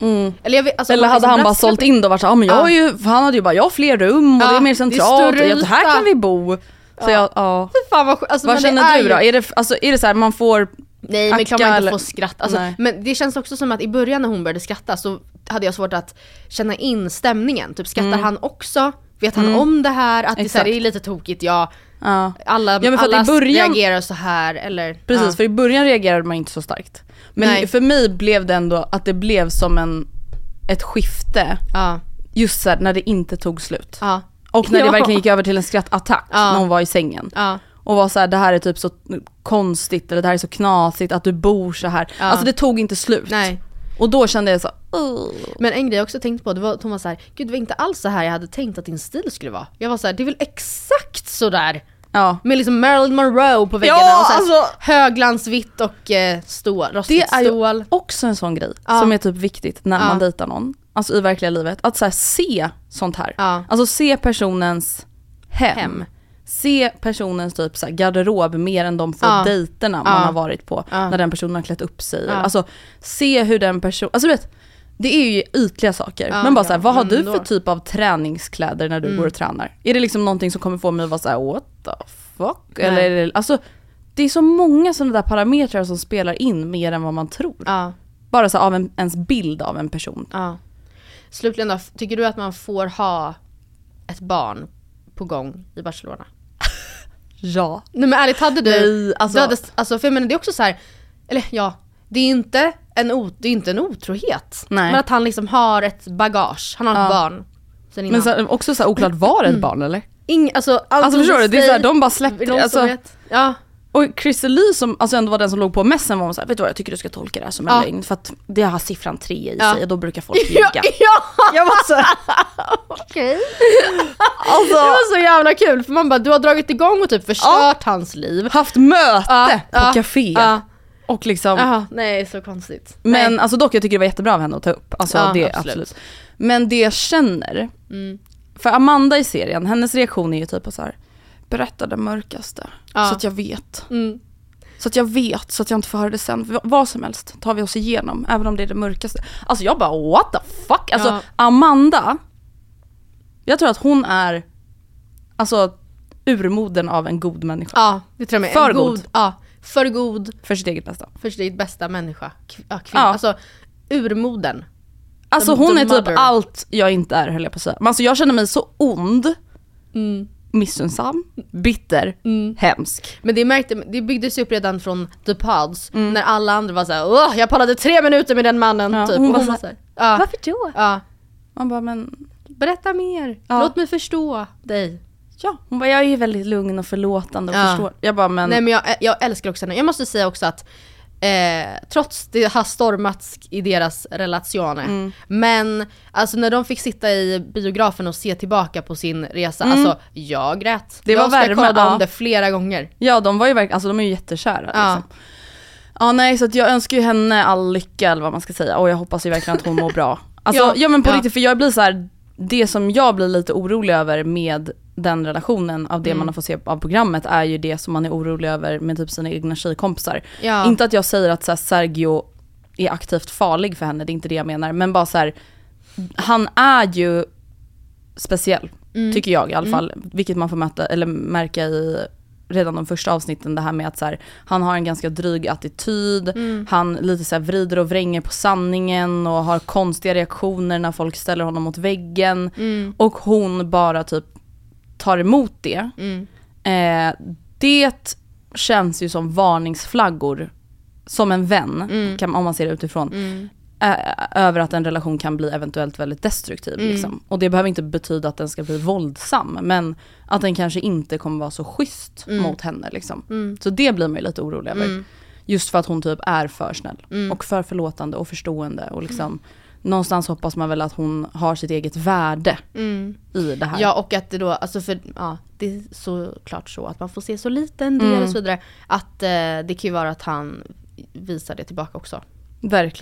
Speaker 2: Mm.
Speaker 3: Eller, vet, alltså,
Speaker 2: Eller hade
Speaker 3: liksom
Speaker 2: han bara sålt in det och varit så, ja men jag
Speaker 3: Ja.
Speaker 2: har ju, han hade ju bara, jag har fler rum och
Speaker 3: Ja,
Speaker 2: det är mer
Speaker 3: det är
Speaker 2: centralt och här kan vi bo. Så jag, ja.
Speaker 3: Fy Fan vad, sjukt. alltså,
Speaker 2: Vad känner du då?
Speaker 3: ju-
Speaker 2: Är det, alltså, är det så här, man får,
Speaker 3: Nej men klart
Speaker 2: Acka
Speaker 3: man inte får skratta. Alltså,
Speaker 2: Nej.
Speaker 3: men det känns också som att i början när hon började skratta så hade jag svårt att känna in stämningen. Typ skrattar han också? Vet han om det här? Att det, så här,
Speaker 2: Mm.
Speaker 3: Det är lite tokigt, ja.
Speaker 2: ja.
Speaker 3: Alla,
Speaker 2: i
Speaker 3: alla
Speaker 2: början-
Speaker 3: reagerar så här eller...
Speaker 2: Precis,
Speaker 3: ja.
Speaker 2: för i början reagerade man inte så starkt. Men
Speaker 3: Nej.
Speaker 2: för mig blev det ändå att det blev som en, ett skifte,
Speaker 3: Ja,
Speaker 2: just så här, när det inte tog slut.
Speaker 3: ja,
Speaker 2: Och när
Speaker 3: Ja.
Speaker 2: det verkligen gick över till en skrattattack
Speaker 3: Ja.
Speaker 2: när hon var i sängen. Och var så här, det här är typ så konstigt eller det här är så knasigt att du bor så här.
Speaker 3: Ja.
Speaker 2: Alltså det tog inte slut.
Speaker 3: Nej.
Speaker 2: Och då kände jag så, "Ugh."
Speaker 3: Men en grej jag också tänkt på, det var att hon var så här, gud det var inte alls så här jag hade tänkt att din stil skulle vara. Jag var så här, det är väl exakt sådär.
Speaker 2: ja.
Speaker 3: Med liksom Marilyn Monroe på väggarna
Speaker 2: Ja,
Speaker 3: och så här,
Speaker 2: alltså-
Speaker 3: höglansvitt och eh, stål,
Speaker 2: Det
Speaker 3: rostigt
Speaker 2: är ju
Speaker 3: stål.
Speaker 2: också en sån grej
Speaker 3: Ja.
Speaker 2: som är typ viktigt när man dejtar någon. Alltså i verkliga livet. Att så se sånt här.
Speaker 3: Ja.
Speaker 2: Alltså se personens hem.
Speaker 3: Hem.
Speaker 2: Se personens typ så garderob mer än de få
Speaker 3: Ja.
Speaker 2: dejterna man
Speaker 3: Ja.
Speaker 2: har varit på.
Speaker 3: Ja.
Speaker 2: När den personen har klätt upp sig.
Speaker 3: Ja.
Speaker 2: Alltså se hur den personen, alltså du vet. Det är ju ytliga saker.
Speaker 3: Ja,
Speaker 2: men bara så här, vad har du för typ av träningskläder när du
Speaker 3: Mm.
Speaker 2: går och tränar? Är det liksom någonting som kommer få mig att vara så här: what the fuck?
Speaker 3: Nej.
Speaker 2: Eller, är det- alltså det är så många sådana där parametrar som spelar in mer än vad man tror.
Speaker 3: Ja,
Speaker 2: Bara så av en, ens bild av en person.
Speaker 3: ja. Slutligen då, tycker du att man får ha ett barn på gång i Barcelona?
Speaker 2: Ja.
Speaker 3: Nej men ärligt, hade du...
Speaker 2: Nej, alltså-
Speaker 3: du hade, alltså för jag menar det är också så här, eller ja, det är inte en, o, det är inte en otrohet.
Speaker 2: Nej.
Speaker 3: Men att han liksom har ett bagage, han har
Speaker 2: Ja.
Speaker 3: ett barn. Sen innan.
Speaker 2: Men så, också så oklart, var det ett barn eller?
Speaker 3: Ing, alltså,
Speaker 2: Alltså förstår du? Det är så här, de bara släppte det. Alltså.
Speaker 3: Ja,
Speaker 2: och Christer Lee som alltså ändå var den som låg på messen var hon såhär, vet du vad jag tycker du ska tolka det här som en
Speaker 3: Ja.
Speaker 2: lögn för att det har siffran tre i
Speaker 3: Ja.
Speaker 2: sig och då brukar folk
Speaker 3: ja,
Speaker 2: ljuga.
Speaker 3: ja.
Speaker 2: Jag var så
Speaker 3: okej.
Speaker 2: alltså,
Speaker 3: Det var så jävla kul för man bara, du har dragit igång och typ förstört hans liv.
Speaker 2: haft möte
Speaker 3: Ja,
Speaker 2: på
Speaker 3: ja,
Speaker 2: café.
Speaker 3: Ja,
Speaker 2: Och liksom,
Speaker 3: Jaha, nej så konstigt.
Speaker 2: men
Speaker 3: nej.
Speaker 2: alltså dock jag tycker det var jättebra av henne att ta upp. Alltså
Speaker 3: Ja,
Speaker 2: det
Speaker 3: absolut.
Speaker 2: absolut. Men det jag känner,
Speaker 3: Mm.
Speaker 2: för Amanda i serien, hennes reaktion är ju typ så här. Berätta det mörkaste
Speaker 3: Ja.
Speaker 2: så att jag vet.
Speaker 3: Mm.
Speaker 2: Så att jag vet, så att jag inte får höra det sen. Vad som helst tar vi oss igenom, även om det är det mörkaste. Alltså jag bara what the fuck? Alltså
Speaker 3: Ja.
Speaker 2: Amanda, jag tror att hon är, alltså urmoden av en god människa.
Speaker 3: Ja, det tror jag med.
Speaker 2: För
Speaker 3: En
Speaker 2: god.
Speaker 3: Ja, för god,
Speaker 2: För sitt eget bästa.
Speaker 3: för sitt bästa människa. Kv- ja, kvinna.
Speaker 2: Ja.
Speaker 3: Alltså urmoden.
Speaker 2: Alltså
Speaker 3: The-
Speaker 2: hon
Speaker 3: the
Speaker 2: är typ
Speaker 3: mother.
Speaker 2: allt jag inte är höll jag på att säga. Men alltså jag känner mig så ond,
Speaker 3: Mm.
Speaker 2: Missunnsam, bitter, hemsk.
Speaker 3: Men det märkte, det byggdes upp redan från The Pods,
Speaker 2: Mm.
Speaker 3: när alla andra var såhär Åh, jag pallade tre minuter med den mannen
Speaker 2: Ja,
Speaker 3: typ.
Speaker 2: hon var
Speaker 3: var
Speaker 2: så
Speaker 3: såhär, ja,
Speaker 2: Varför då?
Speaker 3: ja,
Speaker 2: Man bara men,
Speaker 3: berätta mer,
Speaker 2: Ja.
Speaker 3: låt mig förstå dig.
Speaker 2: ja. Hon bara jag är ju väldigt lugn och förlåtande och
Speaker 3: Ja.
Speaker 2: förstår. Jag bara men,
Speaker 3: Nej men jag, jag älskar också henne, jag måste säga också att Eh, trots det har stormats i deras relationer.
Speaker 2: Mm.
Speaker 3: Men alltså när de fick sitta i biografen och se tillbaka på sin resa, alltså jag grät.
Speaker 2: Mm. Det var
Speaker 3: jag ska
Speaker 2: värme,
Speaker 3: kolla
Speaker 2: ja.
Speaker 3: om det flera gånger.
Speaker 2: Ja de var ju verkligen, alltså de är ju jättekära
Speaker 3: Ja.
Speaker 2: liksom. Ja nej så jag önskar ju henne all lycka eller vad man ska säga och jag hoppas ju verkligen att hon mår bra. Alltså ja,
Speaker 3: Ja,
Speaker 2: men på
Speaker 3: ja.
Speaker 2: riktigt för jag blir så här. Det som jag blir lite orolig över med den relationen av det
Speaker 3: Mm.
Speaker 2: man fått se av programmet är ju det som man är orolig över med typ sina egna tjejkompisar.
Speaker 3: Ja.
Speaker 2: Inte att jag säger att så här, Sergio är aktivt farlig för henne, det är inte det jag menar, men bara så här, han är ju speciell,
Speaker 3: Mm.
Speaker 2: tycker jag i alla fall. Vilket man får möta, eller märka i redan de första avsnitten, det här med att så här, han har en ganska dryg attityd,
Speaker 3: Mm.
Speaker 2: han lite så här vrider och vränger på sanningen och har konstiga reaktioner när folk ställer honom mot väggen.
Speaker 3: Mm.
Speaker 2: Och hon bara typ tar emot det.
Speaker 3: Mm.
Speaker 2: Eh, det känns ju som varningsflaggor, som en vän,
Speaker 3: Mm.
Speaker 2: kan, om man ser det utifrån. Över att en relation kan bli eventuellt väldigt destruktiv.
Speaker 3: Mm.
Speaker 2: Liksom. Och det behöver inte betyda att den ska bli våldsam, men att den kanske inte kommer vara så schysst
Speaker 3: Mm.
Speaker 2: mot henne. Liksom.
Speaker 3: Mm.
Speaker 2: Så det blir man ju lite orolig över.
Speaker 3: Mm.
Speaker 2: Just för att hon typ är för snäll
Speaker 3: Mm.
Speaker 2: och för förlåtande och förstående. Och liksom, Någonstans hoppas man väl att hon har sitt eget värde
Speaker 3: Mm.
Speaker 2: i det här.
Speaker 3: Ja och att det då, alltså för ja, det är såklart så att man får se så liten del och så vidare. Att eh, det kan ju vara att han visar det tillbaka också.
Speaker 2: Verkligen.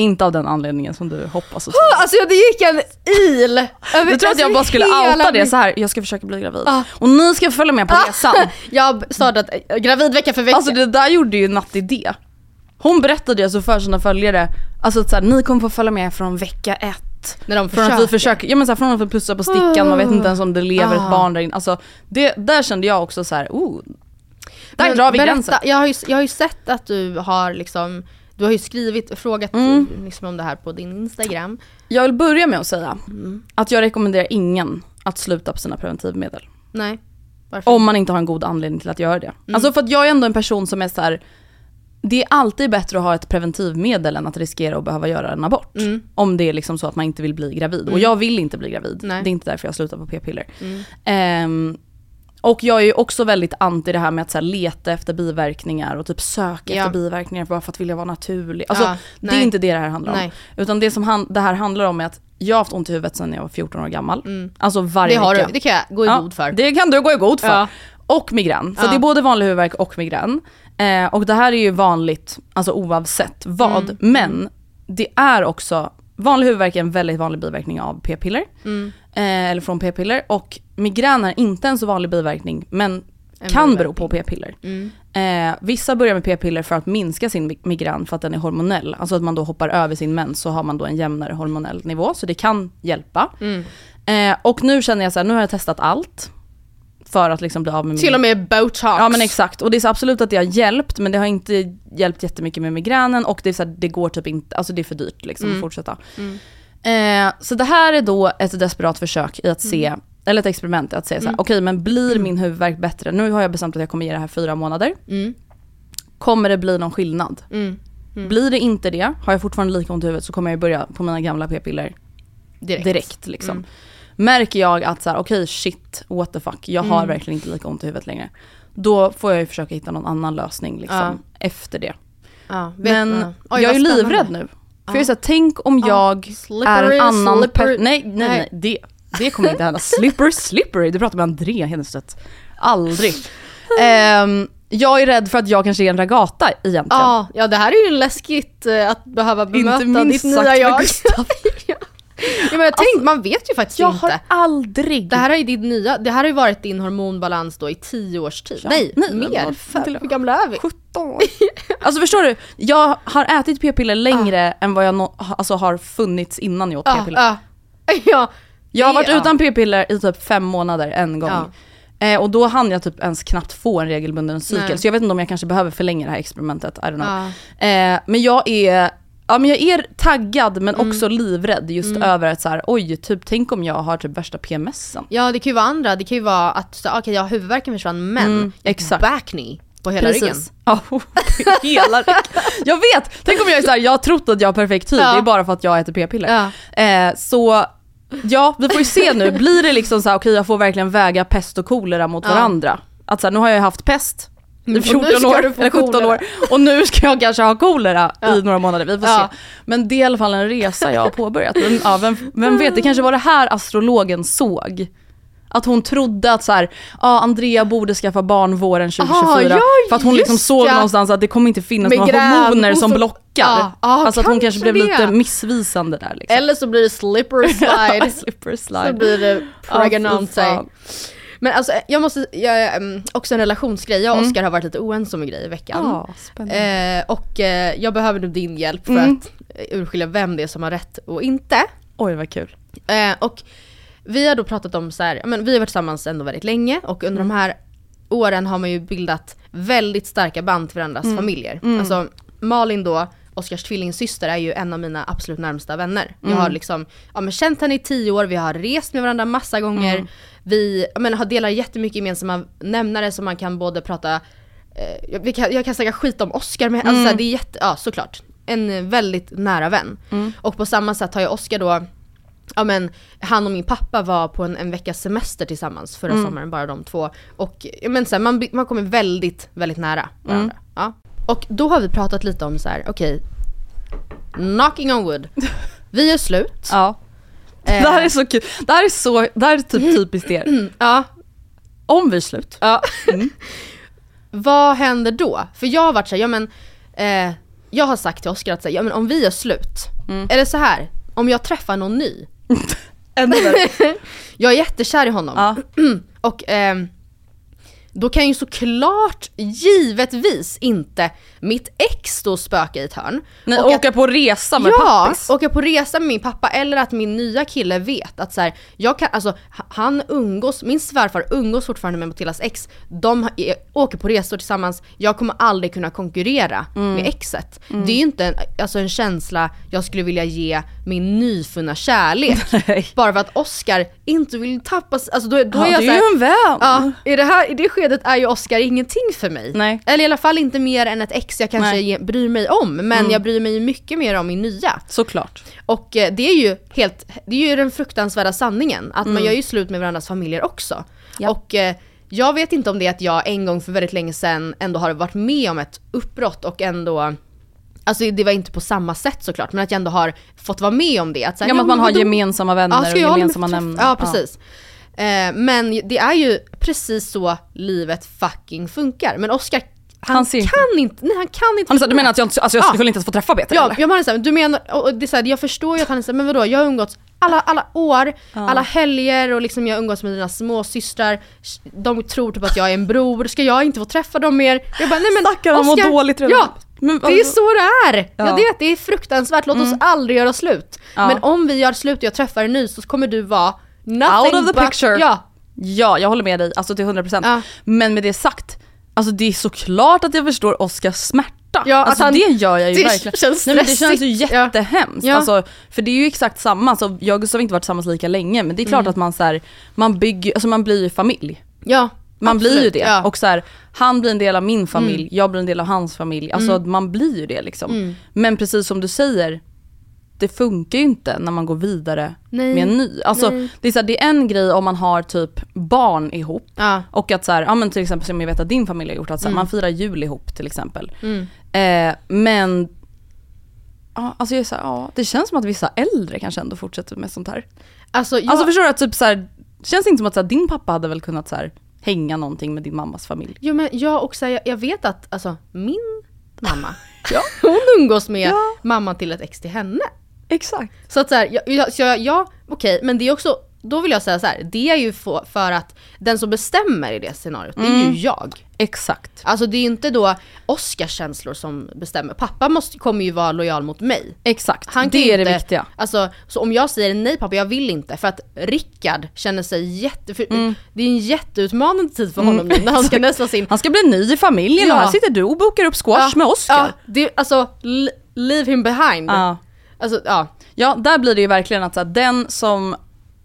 Speaker 2: Inte av den anledningen som du hoppas och tror.
Speaker 3: Alltså det gick en il! över-
Speaker 2: Du tror att jag
Speaker 3: alltså,
Speaker 2: bara skulle
Speaker 3: hela
Speaker 2: outa det så här. jag ska försöka bli gravid.
Speaker 3: Ah.
Speaker 2: Och ni ska följa med på resan.
Speaker 3: Jag startat eh, gravid vecka för vecka.
Speaker 2: Alltså det där gjorde ju Natt idé. Hon berättade ju alltså för sina följare, alltså att så här, ni kommer få följa med från vecka ett.
Speaker 3: när de
Speaker 2: Från att vi försöker, ja men så här, från att vi pussar på stickan, man vet inte ens om det lever
Speaker 3: Ah.
Speaker 2: ett barn där inne. Alltså det, där kände jag också så här, oh. Där
Speaker 3: Men
Speaker 2: drar vi
Speaker 3: berätta,
Speaker 2: gränsen.
Speaker 3: Jag har, ju, jag har ju sett att du har liksom, du har ju skrivit, frågat
Speaker 2: Mm.
Speaker 3: liksom om det här på din Instagram.
Speaker 2: Jag vill börja med att säga
Speaker 3: Mm.
Speaker 2: att jag rekommenderar ingen att sluta på sina preventivmedel.
Speaker 3: Nej. Varför?
Speaker 2: Om man inte har en god anledning till att göra det.
Speaker 3: Mm.
Speaker 2: Alltså för att jag är ändå en person som är så här. det är alltid bättre att ha ett preventivmedel än att riskera att behöva göra en abort.
Speaker 3: Mm.
Speaker 2: Om det är liksom så att man inte vill bli gravid. Och jag vill inte bli gravid.
Speaker 3: Nej.
Speaker 2: Det är inte därför jag slutar på p-piller.
Speaker 3: Mm.
Speaker 2: Ehm, och jag är ju också väldigt anti det här med att så här, leta efter biverkningar och typ söka
Speaker 3: Ja.
Speaker 2: efter biverkningar bara för att vilja vara naturlig. Alltså
Speaker 3: Ja,
Speaker 2: det är inte det det här handlar om.
Speaker 3: Nej.
Speaker 2: Utan det som han, det här handlar om är att jag har haft ont i huvudet sedan jag var 14 år gammal.
Speaker 3: Mm.
Speaker 2: Alltså varje
Speaker 3: Det, har
Speaker 2: vecka.
Speaker 3: du, det kan jag gå i god för.
Speaker 2: Det kan du gå i god för. Och migrän. Så det är både vanlig huvudvärk och migrän. Eh, och det här är ju vanligt, alltså oavsett vad.
Speaker 3: Mm.
Speaker 2: Men det är också, vanlig huvudvärk är en väldigt vanlig biverkning av p-piller.
Speaker 3: Mm.
Speaker 2: Eh, eller från p-piller. Och migrän är inte en så vanlig biverkning, men
Speaker 3: En
Speaker 2: kan
Speaker 3: biverkning.
Speaker 2: bero på p-piller.
Speaker 3: Mm.
Speaker 2: Eh, vissa börjar med p-piller för att minska sin mig- migrän för att den är hormonell. Alltså att man då hoppar över sin mens så har man då en jämnare hormonell nivå. Så det kan hjälpa.
Speaker 3: Mm.
Speaker 2: Eh, och nu känner jag så här, nu har jag testat allt. För att liksom bli av med
Speaker 3: Till och med botox.
Speaker 2: Ja men exakt, och det är så absolut att det har hjälpt men det har inte hjälpt jättemycket med migränen och det, är så här, det går typ inte, alltså det är för dyrt liksom
Speaker 3: Mm.
Speaker 2: att fortsätta.
Speaker 3: Mm.
Speaker 2: Eh, så det här är då ett desperat försök i att se,
Speaker 3: Mm.
Speaker 2: eller ett experiment i att säga så här, okej men blir min huvudvärk bättre? Nu har jag bestämt att jag kommer ge det här fyra månader.
Speaker 3: Mm.
Speaker 2: Kommer det bli någon skillnad?
Speaker 3: Mm.
Speaker 2: Blir det inte det, har jag fortfarande lika ont i huvudet så kommer jag börja på mina gamla p-piller
Speaker 3: Direkt.
Speaker 2: direkt. liksom. Märker jag att så här, okej shit, what the fuck, jag har
Speaker 3: Mm.
Speaker 2: verkligen inte lika ont i huvudet längre. Då får jag ju försöka hitta någon annan lösning liksom, efter det.
Speaker 3: Ja,
Speaker 2: Men
Speaker 3: ja. Oj,
Speaker 2: jag är ju livrädd nu. För
Speaker 3: Ja.
Speaker 2: jag är så här, tänk om
Speaker 3: Ja.
Speaker 2: jag är
Speaker 3: Slippery,
Speaker 2: en annan
Speaker 3: slippery.
Speaker 2: person. Nej, nej, nej, det, det kommer inte hända. Slippery, slippery, du pratar med André Hedenstedt. Aldrig. Ehm, jag är rädd för att jag kanske är en ragata egentligen.
Speaker 3: Ja, ja, det här är ju läskigt eh, att behöva bemöta
Speaker 2: Inte minst
Speaker 3: ditt nya jag. Ja. Men jag tänkte, man vet ju faktiskt
Speaker 2: Jag
Speaker 3: inte.
Speaker 2: har aldrig...
Speaker 3: Det här, är din nya, det här har ju varit din hormonbalans då i tio års tid.
Speaker 2: Ja.
Speaker 3: Nej,
Speaker 2: Nej,
Speaker 3: mer. Hur gamla är vi?
Speaker 2: 17 år. Alltså förstår du? Jag har ätit p-piller längre än vad jag no- alltså, har funnits innan jag åt
Speaker 3: Ja,
Speaker 2: p-piller.
Speaker 3: ja. ja.
Speaker 2: Jag har varit
Speaker 3: Ja.
Speaker 2: utan p-piller i typ fem månader en gång.
Speaker 3: Ja.
Speaker 2: Eh, och då hann jag typ ens knappt få en regelbunden cykel.
Speaker 3: Nej.
Speaker 2: Så jag vet inte om jag kanske behöver förlänga det här experimentet, I don't know.
Speaker 3: Ja.
Speaker 2: Eh, men jag är, ja men jag är taggad men
Speaker 3: Mm.
Speaker 2: också livrädd just över att så här, oj, typ tänk om jag har typ värsta PMSen.
Speaker 3: ja, det kan ju vara andra. Det kan ju vara att, så, okej, ja, huvudvärken försvann men
Speaker 2: Mm, exakt.
Speaker 3: back knee på hela ryggen.
Speaker 2: Ja, hela ryggen. Jag vet! Tänk om jag är såhär, jag har trott att jag har perfekt hy,
Speaker 3: Ja.
Speaker 2: det är bara för att jag äter p-piller.
Speaker 3: Ja.
Speaker 2: Eh, så ja, vi får ju se nu, blir det liksom såhär, okej jag får verkligen väga pest och kolera mot
Speaker 3: Ja.
Speaker 2: varandra. Att såhär, nu har jag haft pest i
Speaker 3: Mm, och nu
Speaker 2: 14
Speaker 3: ska
Speaker 2: år, eller 17
Speaker 3: kolera.
Speaker 2: år och nu ska jag kanske ha kolera
Speaker 3: Ja.
Speaker 2: i några månader, vi får
Speaker 3: Ja.
Speaker 2: se. Men det är i alla fall en resa jag har påbörjat. Men, ja, vem, vem vet, det kanske var det här astrologen såg. Att hon trodde att så här, ja Andrea borde skaffa barn våren 2024.
Speaker 3: Aha, ja,
Speaker 2: för att hon liksom såg
Speaker 3: ja.
Speaker 2: någonstans att det kommer inte finnas
Speaker 3: Med
Speaker 2: några hormoner som
Speaker 3: så-
Speaker 2: blockar.
Speaker 3: Ja, ja,
Speaker 2: alltså att hon kanske
Speaker 3: kanske
Speaker 2: blev
Speaker 3: det.
Speaker 2: lite missvisande där liksom.
Speaker 3: Eller så blir det slipper slide.
Speaker 2: Slipper
Speaker 3: så
Speaker 2: slide.
Speaker 3: blir det
Speaker 2: fy fan.
Speaker 3: Men alltså jag måste, jag, mm, också en relationsgrej. Jag och Oskar har varit lite oense om en grej i veckan.
Speaker 2: Ja, spännande.
Speaker 3: Eh, och eh, jag behöver nu din hjälp för
Speaker 2: Mm.
Speaker 3: att eh, urskilja vem det är som har rätt och inte.
Speaker 2: Oj vad kul.
Speaker 3: Eh, och vi har då pratat om så här, men vi har varit tillsammans ändå väldigt länge och under de här åren har man ju bildat väldigt starka band till varandras familjer. Alltså Malin då, Oskars tvillingsyster är ju en av mina absolut närmsta vänner. Jag har liksom, ja men känt henne i tio år, vi har rest med varandra massa gånger. Vi men, har delar jättemycket gemensamma nämnare som man kan både prata eh, jag, kan, jag kan säga skit om Oscar med, alltså, så här, det är jätte, ja såklart. En väldigt nära vän. Och på samma sätt har ju Oscar då Ja men han och min pappa var på en, en veckas semester tillsammans förra sommaren, bara de två. Och men så här, man, man kommer väldigt, väldigt nära varandra. Ja. Och då har vi pratat lite om så här: okej, knocking on wood. Vi är slut.
Speaker 2: Ja.
Speaker 3: Eh,
Speaker 2: Det här är så kul. Det här är så, det här är typ typiskt er.
Speaker 3: ja,
Speaker 2: Om vi är slut.
Speaker 3: Ja. Vad händer då? För jag har varit såhär, ja men eh, Jag har sagt till Oskar att säga, ja men om vi är slut, är det så här om jag träffar någon ny? jag är jättekär i honom.
Speaker 2: Ja.
Speaker 3: Och ehm, då kan ju såklart, givetvis inte mitt ex då spöka i ett hörn.
Speaker 2: Nej,
Speaker 3: Och
Speaker 2: åka på resa med
Speaker 3: ja,
Speaker 2: pappis.
Speaker 3: åka på resa med min pappa eller att min nya kille vet att så här, jag kan, alltså han umgås, min svärfar umgås fortfarande med Matildas ex, de är, åker på resor tillsammans, jag kommer aldrig kunna konkurrera
Speaker 2: Mm.
Speaker 3: med exet. Det är ju inte en, alltså en känsla jag skulle vilja ge min nyfunna kärlek.
Speaker 2: Nej.
Speaker 3: Bara för att Oscar inte vill tappas, alltså då, då
Speaker 2: Ja,
Speaker 3: är jag så
Speaker 2: är ju en vän.
Speaker 3: Ja, i det, här, i det skedet är ju Oscar ingenting för mig.
Speaker 2: Nej.
Speaker 3: Eller i alla fall inte mer än ett ex jag kanske
Speaker 2: Nej.
Speaker 3: bryr mig om, men
Speaker 2: Mm.
Speaker 3: jag bryr mig ju mycket mer om min nya.
Speaker 2: Såklart.
Speaker 3: Och eh, det är ju helt, det är ju den fruktansvärda sanningen, att
Speaker 2: Mm.
Speaker 3: man gör ju slut med varandras familjer också. Och eh, jag vet inte om det är att jag en gång för väldigt länge sedan ändå har varit med om ett uppbrott och ändå Alltså det var inte på samma sätt såklart, men att jag ändå har fått vara med om det. Att, så här,
Speaker 2: Ja, men att man har gemensamma vänner
Speaker 3: Ja,
Speaker 2: och gemensamma nämnare.
Speaker 3: Ja, precis. Eh, men det är ju precis så livet fucking funkar. Men Oscar, han,
Speaker 2: Han
Speaker 3: kan inte, nej han kan inte.
Speaker 2: Han sa, du menar att jag, alltså jag
Speaker 3: Ja.
Speaker 2: skulle inte ens få träffa Peter
Speaker 3: Ja,
Speaker 2: eller?
Speaker 3: jag menar såhär, du menar, och det är så här, jag förstår ju att han är såhär, men vadå, jag har umgåtts alla, alla år, alla helger och liksom jag har umgåtts med dina småsystrar, de tror typ att jag är en bror, ska jag inte få träffa dem mer? Jag bara, nej men
Speaker 2: Stackarn, han mår
Speaker 3: Oscar,
Speaker 2: dåligt redan.
Speaker 3: Ja,
Speaker 2: Men
Speaker 3: det är så det är!
Speaker 2: Ja.
Speaker 3: Jag vet, det är fruktansvärt, låt oss aldrig göra slut.
Speaker 2: Ja.
Speaker 3: Men om vi gör slut och jag träffar en ny så kommer du vara nothing
Speaker 2: Out of the
Speaker 3: but,
Speaker 2: picture.
Speaker 3: Ja,
Speaker 2: Ja, jag håller med dig, alltså till 100%.
Speaker 3: Ja.
Speaker 2: Men med det sagt, alltså det är såklart att jag förstår Oskars smärta.
Speaker 3: Ja,
Speaker 2: alltså
Speaker 3: han-
Speaker 2: det gör jag ju
Speaker 3: det
Speaker 2: verkligen.
Speaker 3: känns
Speaker 2: Nej, men det känns ju jättehemskt.
Speaker 3: Ja.
Speaker 2: Alltså, för det är ju exakt samma, alltså, jag och Gustav har inte varit tillsammans lika länge men det är klart
Speaker 3: Mm.
Speaker 2: att man så här, man bygger, alltså man blir ju familj.
Speaker 3: ja.
Speaker 2: Man blir ju
Speaker 3: absolut,
Speaker 2: det.
Speaker 3: Ja. Mm.
Speaker 2: Och så här, han blir en del av min familj, jag blir en del av hans familj. Alltså man blir ju det liksom. Men precis som du säger, det funkar ju inte när man går vidare
Speaker 3: Nej.
Speaker 2: med en ny. Alltså,
Speaker 3: Nej.
Speaker 2: det, är så här, det är en grej om man har typ barn ihop.
Speaker 3: Ja.
Speaker 2: Och att så här, ja men till exempel som jag vet att din familj har gjort, att så här, man firar jul ihop till exempel. Eh, men Ja, alltså jag är så här, ja, det känns som att vissa äldre kanske ändå fortsätter med sånt här.
Speaker 3: Alltså, jag,
Speaker 2: Alltså förstår du att typ så här, känns inte som att så här, din pappa hade väl kunnat så här, hänga någonting med din mammas familj?
Speaker 3: Jo men jag också, jag, jag vet att alltså min mamma,
Speaker 2: Ja.
Speaker 3: hon umgås med
Speaker 2: Ja.
Speaker 3: mamman till ett ex till henne.
Speaker 2: Exakt.
Speaker 3: Så att så här, jag, jag, så jag, ja okej, men det är också, då vill jag säga så här, det är ju för, att den som bestämmer i det scenariot, det är
Speaker 2: Mm.
Speaker 3: ju jag.
Speaker 2: Exakt.
Speaker 3: Alltså det är ju inte då Oscars känslor som bestämmer. Pappa måste, kommer ju vara lojal mot mig.
Speaker 2: Exakt.
Speaker 3: Han
Speaker 2: det är det
Speaker 3: inte-
Speaker 2: viktiga.
Speaker 3: Alltså, så om jag säger nej pappa, jag vill inte, för att Rickard känner sig jätte... För, Det är en jätteutmanande tid för honom nu när han ska nästan sin...
Speaker 2: Han ska bli ny i familjen
Speaker 3: Ja.
Speaker 2: och här sitter du och bokar upp squash med Oscar.
Speaker 3: Ja, det, alltså, leave him behind.
Speaker 2: Ja.
Speaker 3: Alltså, ja.
Speaker 2: Ja, där blir det ju verkligen att så här, den som,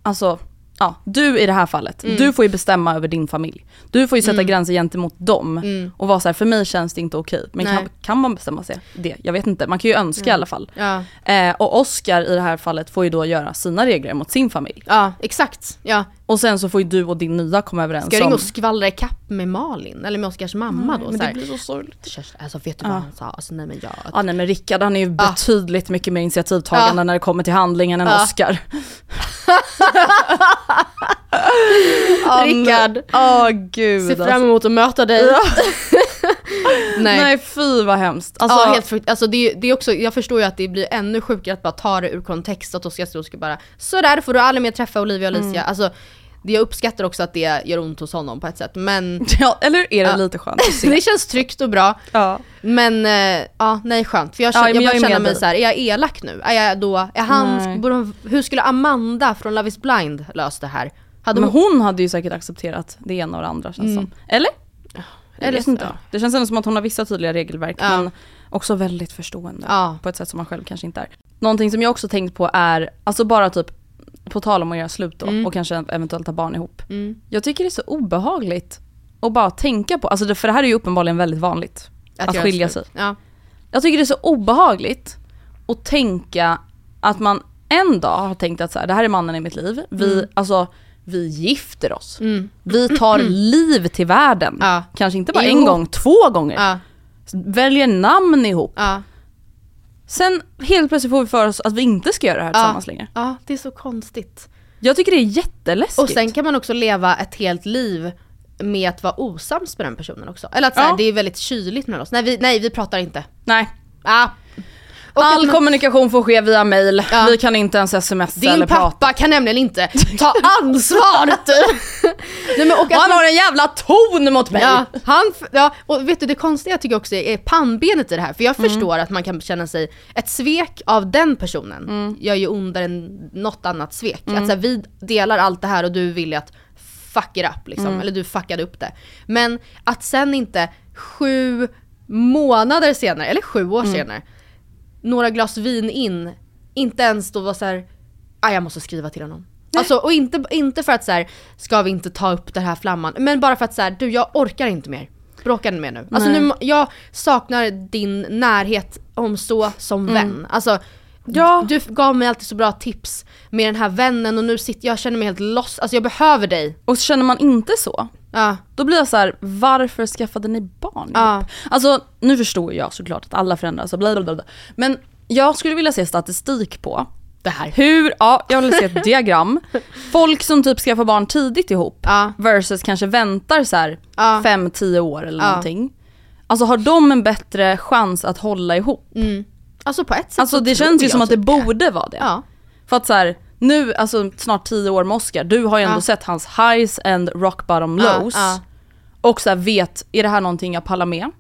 Speaker 2: alltså, ja, du i det här fallet,
Speaker 3: Mm.
Speaker 2: du får ju bestämma över din familj. Du får ju sätta gränser gentemot dem och vara så här, för mig känns det inte okej. Men
Speaker 3: Mm.
Speaker 2: Kan, kan man bestämma sig det? Jag vet inte, man kan ju önska i alla fall.
Speaker 3: Ja.
Speaker 2: Eh, och Oscar i det här fallet får ju då göra sina regler mot sin familj.
Speaker 3: ja, exakt. Ja.
Speaker 2: Och sen så får ju du och din nya komma överens
Speaker 3: Ska jag
Speaker 2: om...
Speaker 3: ringa och skvallra ikapp med Malin? Eller med Oscars mamma då?
Speaker 2: men det blir så sorgligt.
Speaker 3: Alltså vet du vad han sa? Alltså nej men jag...
Speaker 2: Ja nej men Rickard han är ju betydligt mycket mer initiativtagande
Speaker 3: Ja.
Speaker 2: när det kommer till handlingen än
Speaker 3: Ja.
Speaker 2: Oscar.
Speaker 3: Rickard,
Speaker 2: Åh gud
Speaker 3: ser fram
Speaker 2: alltså.
Speaker 3: emot att möta dig. nej.
Speaker 2: Nej fy vad hemskt. Alltså,
Speaker 3: ja helt frukt. Alltså det, är- det är också, jag förstår ju att det blir ännu sjukare att bara ta det ur kontext, att Oskar ska bara sådär får du aldrig mer träffa Olivia och Alicia. Alltså, det, jag uppskattar också att det gör ont hos honom på ett sätt, men
Speaker 2: ja, eller är det
Speaker 3: Ja.
Speaker 2: lite skönt att se?
Speaker 3: det känns tryggt och bra.
Speaker 2: ja.
Speaker 3: Men eh, ja, nej skönt. För jag,
Speaker 2: Ja,
Speaker 3: känner, jag
Speaker 2: jag med
Speaker 3: mig
Speaker 2: dig.
Speaker 3: så här: är jag elak nu? Är jag då, är han, borde de, hur skulle Amanda från Love is blind löst det här? Hade
Speaker 2: Men
Speaker 3: hon,
Speaker 2: hon hade ju säkert accepterat det ena och det andra känns som. Eller? Jag vet inte. Det känns ändå som att hon har vissa tydliga regelverk
Speaker 3: Ja.
Speaker 2: men också väldigt förstående.
Speaker 3: Ja.
Speaker 2: På ett sätt som man själv kanske inte är. Någonting som jag också tänkt på är, alltså bara typ på tal om att göra slut då och kanske eventuellt ha barn ihop.
Speaker 3: Mm.
Speaker 2: Jag tycker det är så obehagligt att bara tänka på, alltså det, för det här är ju uppenbarligen väldigt vanligt. Att,
Speaker 3: göra
Speaker 2: skilja sig.
Speaker 3: Ja.
Speaker 2: Jag tycker det är så obehagligt att tänka att man en dag har tänkt att så här, det här är mannen i mitt liv. Vi,
Speaker 3: Mm.
Speaker 2: alltså, vi gifter oss. Vi tar liv till världen.
Speaker 3: Ja.
Speaker 2: Kanske inte bara en
Speaker 3: Ihop.
Speaker 2: gång, två gånger.
Speaker 3: Ja.
Speaker 2: Väljer namn ihop.
Speaker 3: Ja.
Speaker 2: Sen helt plötsligt får vi för oss att vi inte ska göra det här tillsammans längre.
Speaker 3: ja, det är så konstigt.
Speaker 2: Jag tycker det är jätteläskigt.
Speaker 3: Och sen kan man också leva ett helt liv med att vara osams med den personen också. Eller att så här,
Speaker 2: Ja.
Speaker 3: det är väldigt kyligt mellan oss. Nej vi, nej, vi pratar inte.
Speaker 2: Nej.
Speaker 3: Ah.
Speaker 2: All
Speaker 3: man-
Speaker 2: kommunikation får ske via mail.
Speaker 3: Ja.
Speaker 2: Vi kan inte ens smsa
Speaker 3: Din
Speaker 2: eller
Speaker 3: pappa
Speaker 2: prata.
Speaker 3: kan nämligen inte ta ansvar typ. Nej, men, och
Speaker 2: Han har en jävla ton mot mig.
Speaker 3: Ja, han, ja, och vet du det konstiga jag tycker också är pannbenet i det här, för jag förstår att man kan känna sig, ett svek av den personen gör ju ondare än något annat svek. Att så här, vi delar allt det här och du vill ju att fuck it up liksom, eller du fuckade upp det. Men att sen inte sju månader senare, eller sju år senare, några glas vin in, inte ens då var så här, ah, jag måste skriva till honom. Alltså, och inte, inte för att så här, ska vi inte ta upp den här flamman, men bara för att så här, du jag orkar inte mer. Bråka inte mer nu. Alltså nu, jag saknar din närhet om så som vän. Alltså,
Speaker 2: Ja.
Speaker 3: du gav mig alltid så bra tips med den här vännen och nu sitter jag känner mig helt lost, alltså jag behöver dig.
Speaker 2: Och känner man inte så,
Speaker 3: Ja,
Speaker 2: då blir jag så här: varför skaffade ni barn
Speaker 3: Ja.
Speaker 2: Alltså nu förstår jag såklart att alla förändras och bla bla bla. Men jag skulle vilja se statistik på
Speaker 3: det här.
Speaker 2: hur, ja jag vill se ett diagram, folk som typ skaffar barn tidigt ihop
Speaker 3: Ja.
Speaker 2: versus kanske väntar så här
Speaker 3: Ja.
Speaker 2: 5-10 år eller
Speaker 3: Ja.
Speaker 2: någonting. Alltså har de en bättre chans att hålla ihop?
Speaker 3: Alltså på ett sätt
Speaker 2: Alltså
Speaker 3: så
Speaker 2: det känns ju som att det borde vara det. För att så här, nu, alltså snart 10 år med Oscar, du har ju ändå
Speaker 3: Ja.
Speaker 2: sett hans highs and rock bottom lows.
Speaker 3: ja.
Speaker 2: Och så vet, är det här någonting jag pallar med?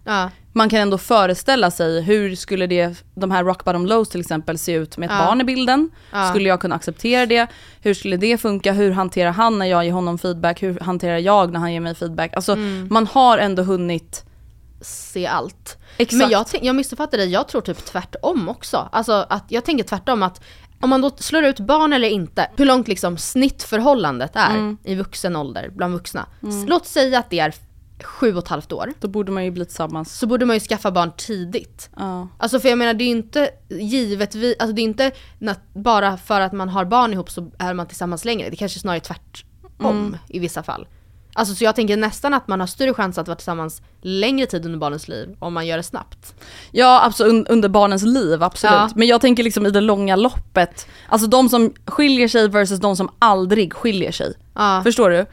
Speaker 2: Man kan ändå föreställa sig hur skulle det, de här rock bottom lows till exempel se ut med ett barn i bilden? Skulle jag kunna acceptera det? Hur skulle det funka? Hur hanterar han när jag ger honom feedback? Hur hanterar jag när han ger mig feedback? Alltså
Speaker 3: Mm.
Speaker 2: man har ändå hunnit
Speaker 3: se allt.
Speaker 2: Exakt.
Speaker 3: Men jag, jag missuppfattar dig, jag tror typ tvärtom också. Alltså att jag tänker tvärtom att om man då slår ut barn eller inte, hur långt liksom snittförhållandet är
Speaker 2: Mm.
Speaker 3: i vuxen ålder bland vuxna. S- Låt säga att det är sju och ett halvt år.
Speaker 2: Då borde man ju bli tillsammans.
Speaker 3: Så borde man ju skaffa barn tidigt.
Speaker 2: Ja.
Speaker 3: Alltså för jag menar det är ju inte givetvis, alltså det är inte bara för att man har barn ihop så är man tillsammans längre. Det kanske snarare är tvärtom
Speaker 2: Mm.
Speaker 3: i vissa fall. Alltså så jag tänker nästan att man har större chans att vara tillsammans längre tid under barnens liv om man gör det snabbt.
Speaker 2: Ja absolut, un- under barnens liv absolut.
Speaker 3: Ja.
Speaker 2: Men jag tänker liksom i det långa loppet, alltså de som skiljer sig versus de som aldrig skiljer sig.
Speaker 3: Ja.
Speaker 2: Förstår du?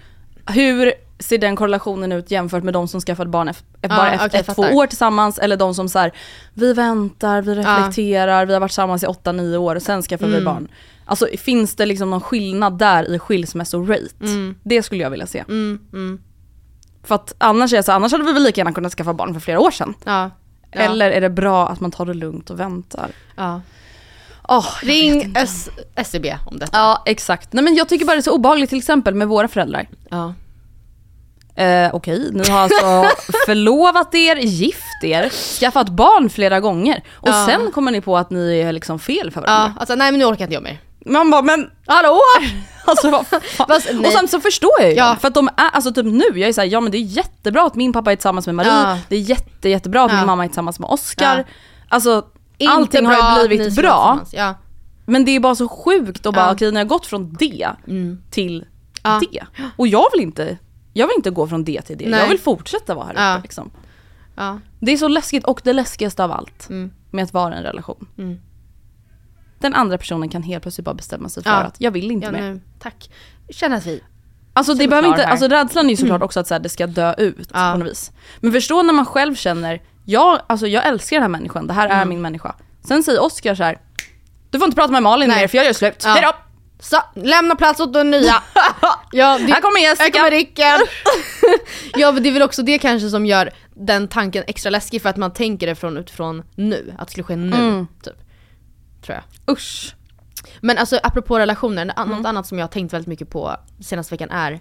Speaker 2: Hur ser den korrelationen ut jämfört med de som skaffade barn efter,
Speaker 3: Ja,
Speaker 2: bara efter
Speaker 3: okej,
Speaker 2: ett, två år tillsammans eller de som så här, vi väntar, vi reflekterar, vi har varit tillsammans i 8-9 år och sen skaffar vi
Speaker 3: Mm.
Speaker 2: barn. Alltså finns det liksom någon skillnad där i skilsmässorate?
Speaker 3: Mm.
Speaker 2: Det skulle jag vilja se.
Speaker 3: Mm, mm.
Speaker 2: För att annars är så, annars hade vi väl lika gärna kunnat skaffa barn för flera år sedan.
Speaker 3: Ja. Ja.
Speaker 2: Eller är det bra att man tar det lugnt och väntar?
Speaker 3: ja.
Speaker 2: Vet
Speaker 3: Ring SCB om detta.
Speaker 2: Ja exakt. Nej men jag tycker bara det är så obehagligt till exempel med våra föräldrar.
Speaker 3: Ja.
Speaker 2: Eh, Okej, ni har alltså förlovat er, gift er, skaffat barn flera gånger och
Speaker 3: Ja.
Speaker 2: sen kommer ni på att ni är liksom fel för varandra.
Speaker 3: ja. Alltså nej men nu orkar inte jag mer.
Speaker 2: Man bara men
Speaker 3: Hallå!
Speaker 2: alltså vad fan. Och sen så förstår jag ju
Speaker 3: Ja.
Speaker 2: för att de är, alltså typ nu, jag är såhär, ja men det är jättebra att min pappa är tillsammans med Marie,
Speaker 3: Ja.
Speaker 2: det är jätte, jättebra att
Speaker 3: Ja.
Speaker 2: min mamma är tillsammans med Oscar. Alltså
Speaker 3: Inte
Speaker 2: allting
Speaker 3: bra
Speaker 2: har ju blivit bra, men det är bara så sjukt att bara,
Speaker 3: Ja.
Speaker 2: okej ni har gått från det
Speaker 3: Mm.
Speaker 2: till det. Och jag vill inte, jag vill inte gå från det till det,
Speaker 3: Nej.
Speaker 2: jag vill fortsätta vara här uppe liksom. Det är så läskigt och det läskigaste av allt
Speaker 3: Mm.
Speaker 2: med att vara i en relation.
Speaker 3: Mm.
Speaker 2: Den andra personen kan helt plötsligt bara bestämma sig för
Speaker 3: Ja.
Speaker 2: att jag vill inte
Speaker 3: Ja,
Speaker 2: mer.
Speaker 3: tack. Känner att vi...
Speaker 2: Alltså det behöver inte,
Speaker 3: här.
Speaker 2: alltså rädslan är ju såklart också att så här, det ska dö ut
Speaker 3: Ja.
Speaker 2: på något vis. Men förstå när man själv känner, jag, alltså jag älskar den här människan, det här är
Speaker 3: Mm.
Speaker 2: min människa. Sen säger Oscar så här, du får inte prata med Malin
Speaker 3: Nej.
Speaker 2: mer för jag gör slut,
Speaker 3: Ja.
Speaker 2: hejdå!
Speaker 3: Så, lämna plats åt den nya. ja, det,
Speaker 2: Här kommer Jessica!
Speaker 3: Här kommer Rickard. ja men det är väl också det kanske som gör den tanken extra läskig för att man tänker det från utifrån nu, att det skulle ske nu.
Speaker 2: Mm.
Speaker 3: Typ. Tror jag.
Speaker 2: Usch.
Speaker 3: Men alltså apropå relationer, något
Speaker 2: Mm.
Speaker 3: annat som jag har tänkt väldigt mycket på senaste veckan är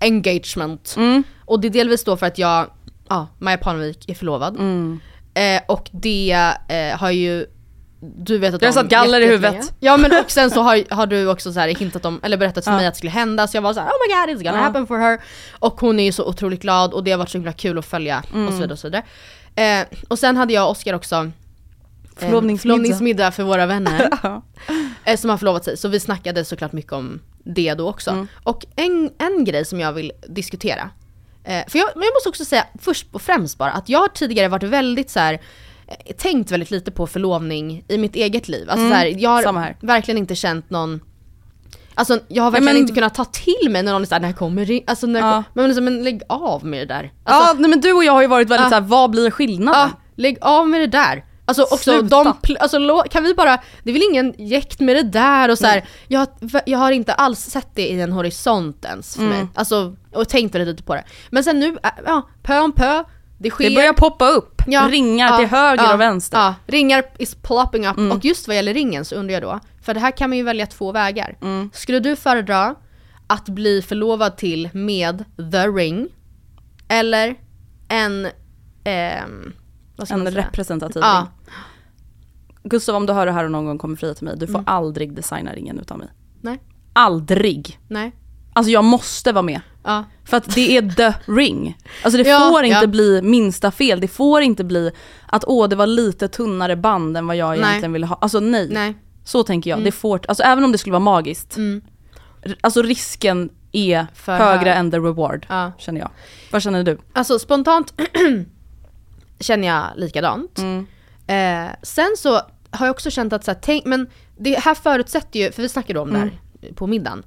Speaker 3: engagement.
Speaker 2: Mm.
Speaker 3: Och det är delvis då för att jag, ja, Maja Parnevik är förlovad.
Speaker 2: Mm.
Speaker 3: Eh, och det eh, har ju du vet att
Speaker 2: Du har satt galler i huvudet.
Speaker 3: Ja men och sen så har, har du också så här hintat om, eller berättat för
Speaker 2: Ja.
Speaker 3: mig att det skulle hända så jag var så här: oh my god it's gonna
Speaker 2: Ja.
Speaker 3: happen for her. Och hon är ju så otroligt glad och det har varit så himla kul att följa
Speaker 2: Mm.
Speaker 3: och så vidare och så vidare. Eh, och sen hade jag och Oskar också
Speaker 2: Förlovningsmiddag.
Speaker 3: förlovningsmiddag för våra vänner
Speaker 2: Ja.
Speaker 3: eh, som har förlovat sig. Så vi snackade såklart mycket om det då också.
Speaker 2: Mm.
Speaker 3: Och en, en grej som jag vill diskutera. Eh, för jag, men jag måste också säga först och främst bara att jag har tidigare varit väldigt så här eh, tänkt väldigt lite på förlovning i mitt eget liv. Alltså
Speaker 2: Mm,
Speaker 3: så här, jag har
Speaker 2: här.
Speaker 3: verkligen inte känt någon Alltså jag har verkligen
Speaker 2: men-
Speaker 3: inte kunnat ta till mig när någon är såhär, när kommer det? Alltså när
Speaker 2: Ja.
Speaker 3: men, liksom, men lägg av med det där.
Speaker 2: ja
Speaker 3: Alltså,
Speaker 2: nej, men du och jag har ju varit väldigt
Speaker 3: Ja.
Speaker 2: såhär, vad blir skillnaden?
Speaker 3: Ja, lägg av med det där. Alltså också
Speaker 2: Sluta.
Speaker 3: de, pl- alltså kan vi bara, det är väl ingen jäkt med det där och så här, jag, jag har inte alls sett det i en horisont ens för
Speaker 2: Mm.
Speaker 3: mig. Alltså, och tänkt väldigt lite på det. Men sen nu, ja, pö om pö, det sker.
Speaker 2: Det börjar poppa upp,
Speaker 3: Ja,
Speaker 2: ringar
Speaker 3: ja,
Speaker 2: till höger
Speaker 3: ja,
Speaker 2: och vänster.
Speaker 3: Ja, ringar is plopping up.
Speaker 2: Mm.
Speaker 3: Och just vad gäller ringen så undrar jag då, för det här kan man ju välja två vägar.
Speaker 2: Mm.
Speaker 3: Skulle du föredra att bli förlovad till med the ring, eller en, ehm,
Speaker 2: En representativ
Speaker 3: Ja.
Speaker 2: ring. Gustav om du hör det här och någon gång kommer fria till mig, du får
Speaker 3: Mm.
Speaker 2: aldrig designa ringen utan mig.
Speaker 3: Nej.
Speaker 2: Aldrig!
Speaker 3: Nej.
Speaker 2: Alltså jag måste vara med.
Speaker 3: Ja.
Speaker 2: För att det är the ring. Alltså det
Speaker 3: Ja,
Speaker 2: får inte
Speaker 3: ja.
Speaker 2: bli minsta fel, det får inte bli att åh det var lite tunnare band än vad jag
Speaker 3: Nej.
Speaker 2: egentligen ville ha. Alltså nej.
Speaker 3: Nej.
Speaker 2: Så tänker jag.
Speaker 3: Mm.
Speaker 2: Det får, alltså även om det skulle vara magiskt,
Speaker 3: Mm.
Speaker 2: alltså risken är
Speaker 3: För
Speaker 2: högre
Speaker 3: hög.
Speaker 2: än the reward. Känner jag. Vad känner du?
Speaker 3: Alltså spontant känner jag likadant.
Speaker 2: Mm.
Speaker 3: Eh, sen så har jag också känt att så här, tänk, men det här förutsätter ju, för vi snackade om
Speaker 2: Mm.
Speaker 3: det här på middagen.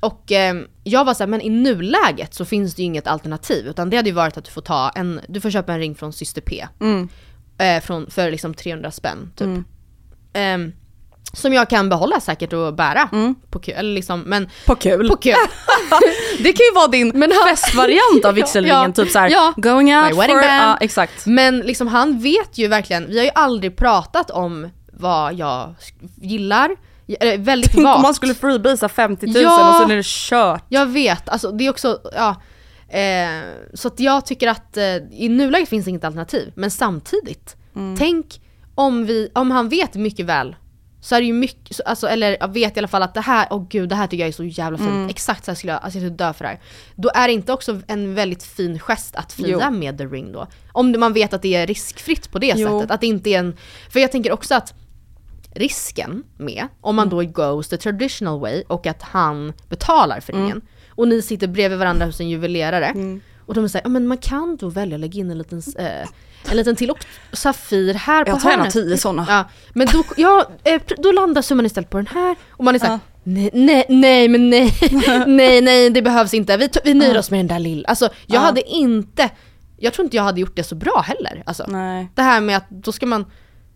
Speaker 3: Och eh, jag var såhär, men i nuläget så finns det ju inget alternativ. Utan det hade ju varit att du får ta en, du får köpa en ring från Syster P.
Speaker 2: Mm.
Speaker 3: Eh, från, för liksom 300 spänn typ.
Speaker 2: Mm.
Speaker 3: Ehm, som jag kan behålla säkert och bära.
Speaker 2: Mm.
Speaker 3: På kul, liksom, men
Speaker 2: På kul.
Speaker 3: på kul.
Speaker 2: Det kan ju vara din
Speaker 3: Men han-
Speaker 2: festvariant av vigselringen,
Speaker 3: Ja,
Speaker 2: typ såhär
Speaker 3: ja.
Speaker 2: going out
Speaker 3: My wedding
Speaker 2: for...
Speaker 3: band.
Speaker 2: Ja, exakt.
Speaker 3: Men liksom han vet ju verkligen, vi har ju aldrig pratat om vad jag gillar. Eller väldigt
Speaker 2: Tänk om
Speaker 3: vagt.
Speaker 2: man skulle freebisa 50 000
Speaker 3: Ja.
Speaker 2: och sen är det kört.
Speaker 3: Jag vet, alltså det är också, ja. Eh, så att jag tycker att eh, i nuläget finns inget alternativ. Men samtidigt,
Speaker 2: Mm.
Speaker 3: tänk om vi, om han vet mycket väl så är det ju mycket, så- alltså, eller jag vet i alla fall att det här, åh gud det här tycker jag är så jävla fint.
Speaker 2: Mm.
Speaker 3: Exakt så här skulle jag, alltså jag skulle dö för det här. Då är det inte också en väldigt fin gest att fria
Speaker 2: Jo.
Speaker 3: med the ring då? Om man vet att det är riskfritt på det
Speaker 2: Jo.
Speaker 3: sättet. Att det inte är en, för jag tänker också att risken med, om man då goes the traditional way och att han betalar för ringen och ni sitter bredvid varandra hos en juvelerare och de säger ja men man kan då välja att lägga in en liten, eh, en liten till och Safir här på
Speaker 2: Jag tar gärna
Speaker 3: hörnet.
Speaker 2: tio sådana.
Speaker 3: Ja, men då, ja, eh, då landar summan istället på den här och man är såhär, Nej, nej, nej men nej, nej, nej det behövs inte. Vi, vi nöjer oss med den där lilla. Alltså jag
Speaker 2: Ja.
Speaker 3: hade inte, jag tror inte jag hade gjort det så bra heller. Alltså,
Speaker 2: Nej.
Speaker 3: det här med att då ska man,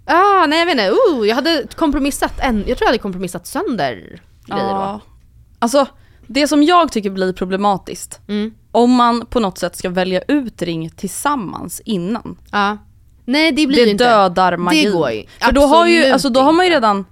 Speaker 3: ah nej jag vet inte, uh, jag hade kompromissat en, jag tror jag hade kompromissat sönder grejer då.
Speaker 2: Ja. Alltså, det som jag tycker blir problematiskt,
Speaker 3: Mm.
Speaker 2: Om man på något sätt ska välja ut ring tillsammans innan.
Speaker 3: Ja. Nej det blir
Speaker 2: Det
Speaker 3: inte.
Speaker 2: dödar magin.
Speaker 3: Det går ju
Speaker 2: För då har, ju, alltså, då har man ju redan,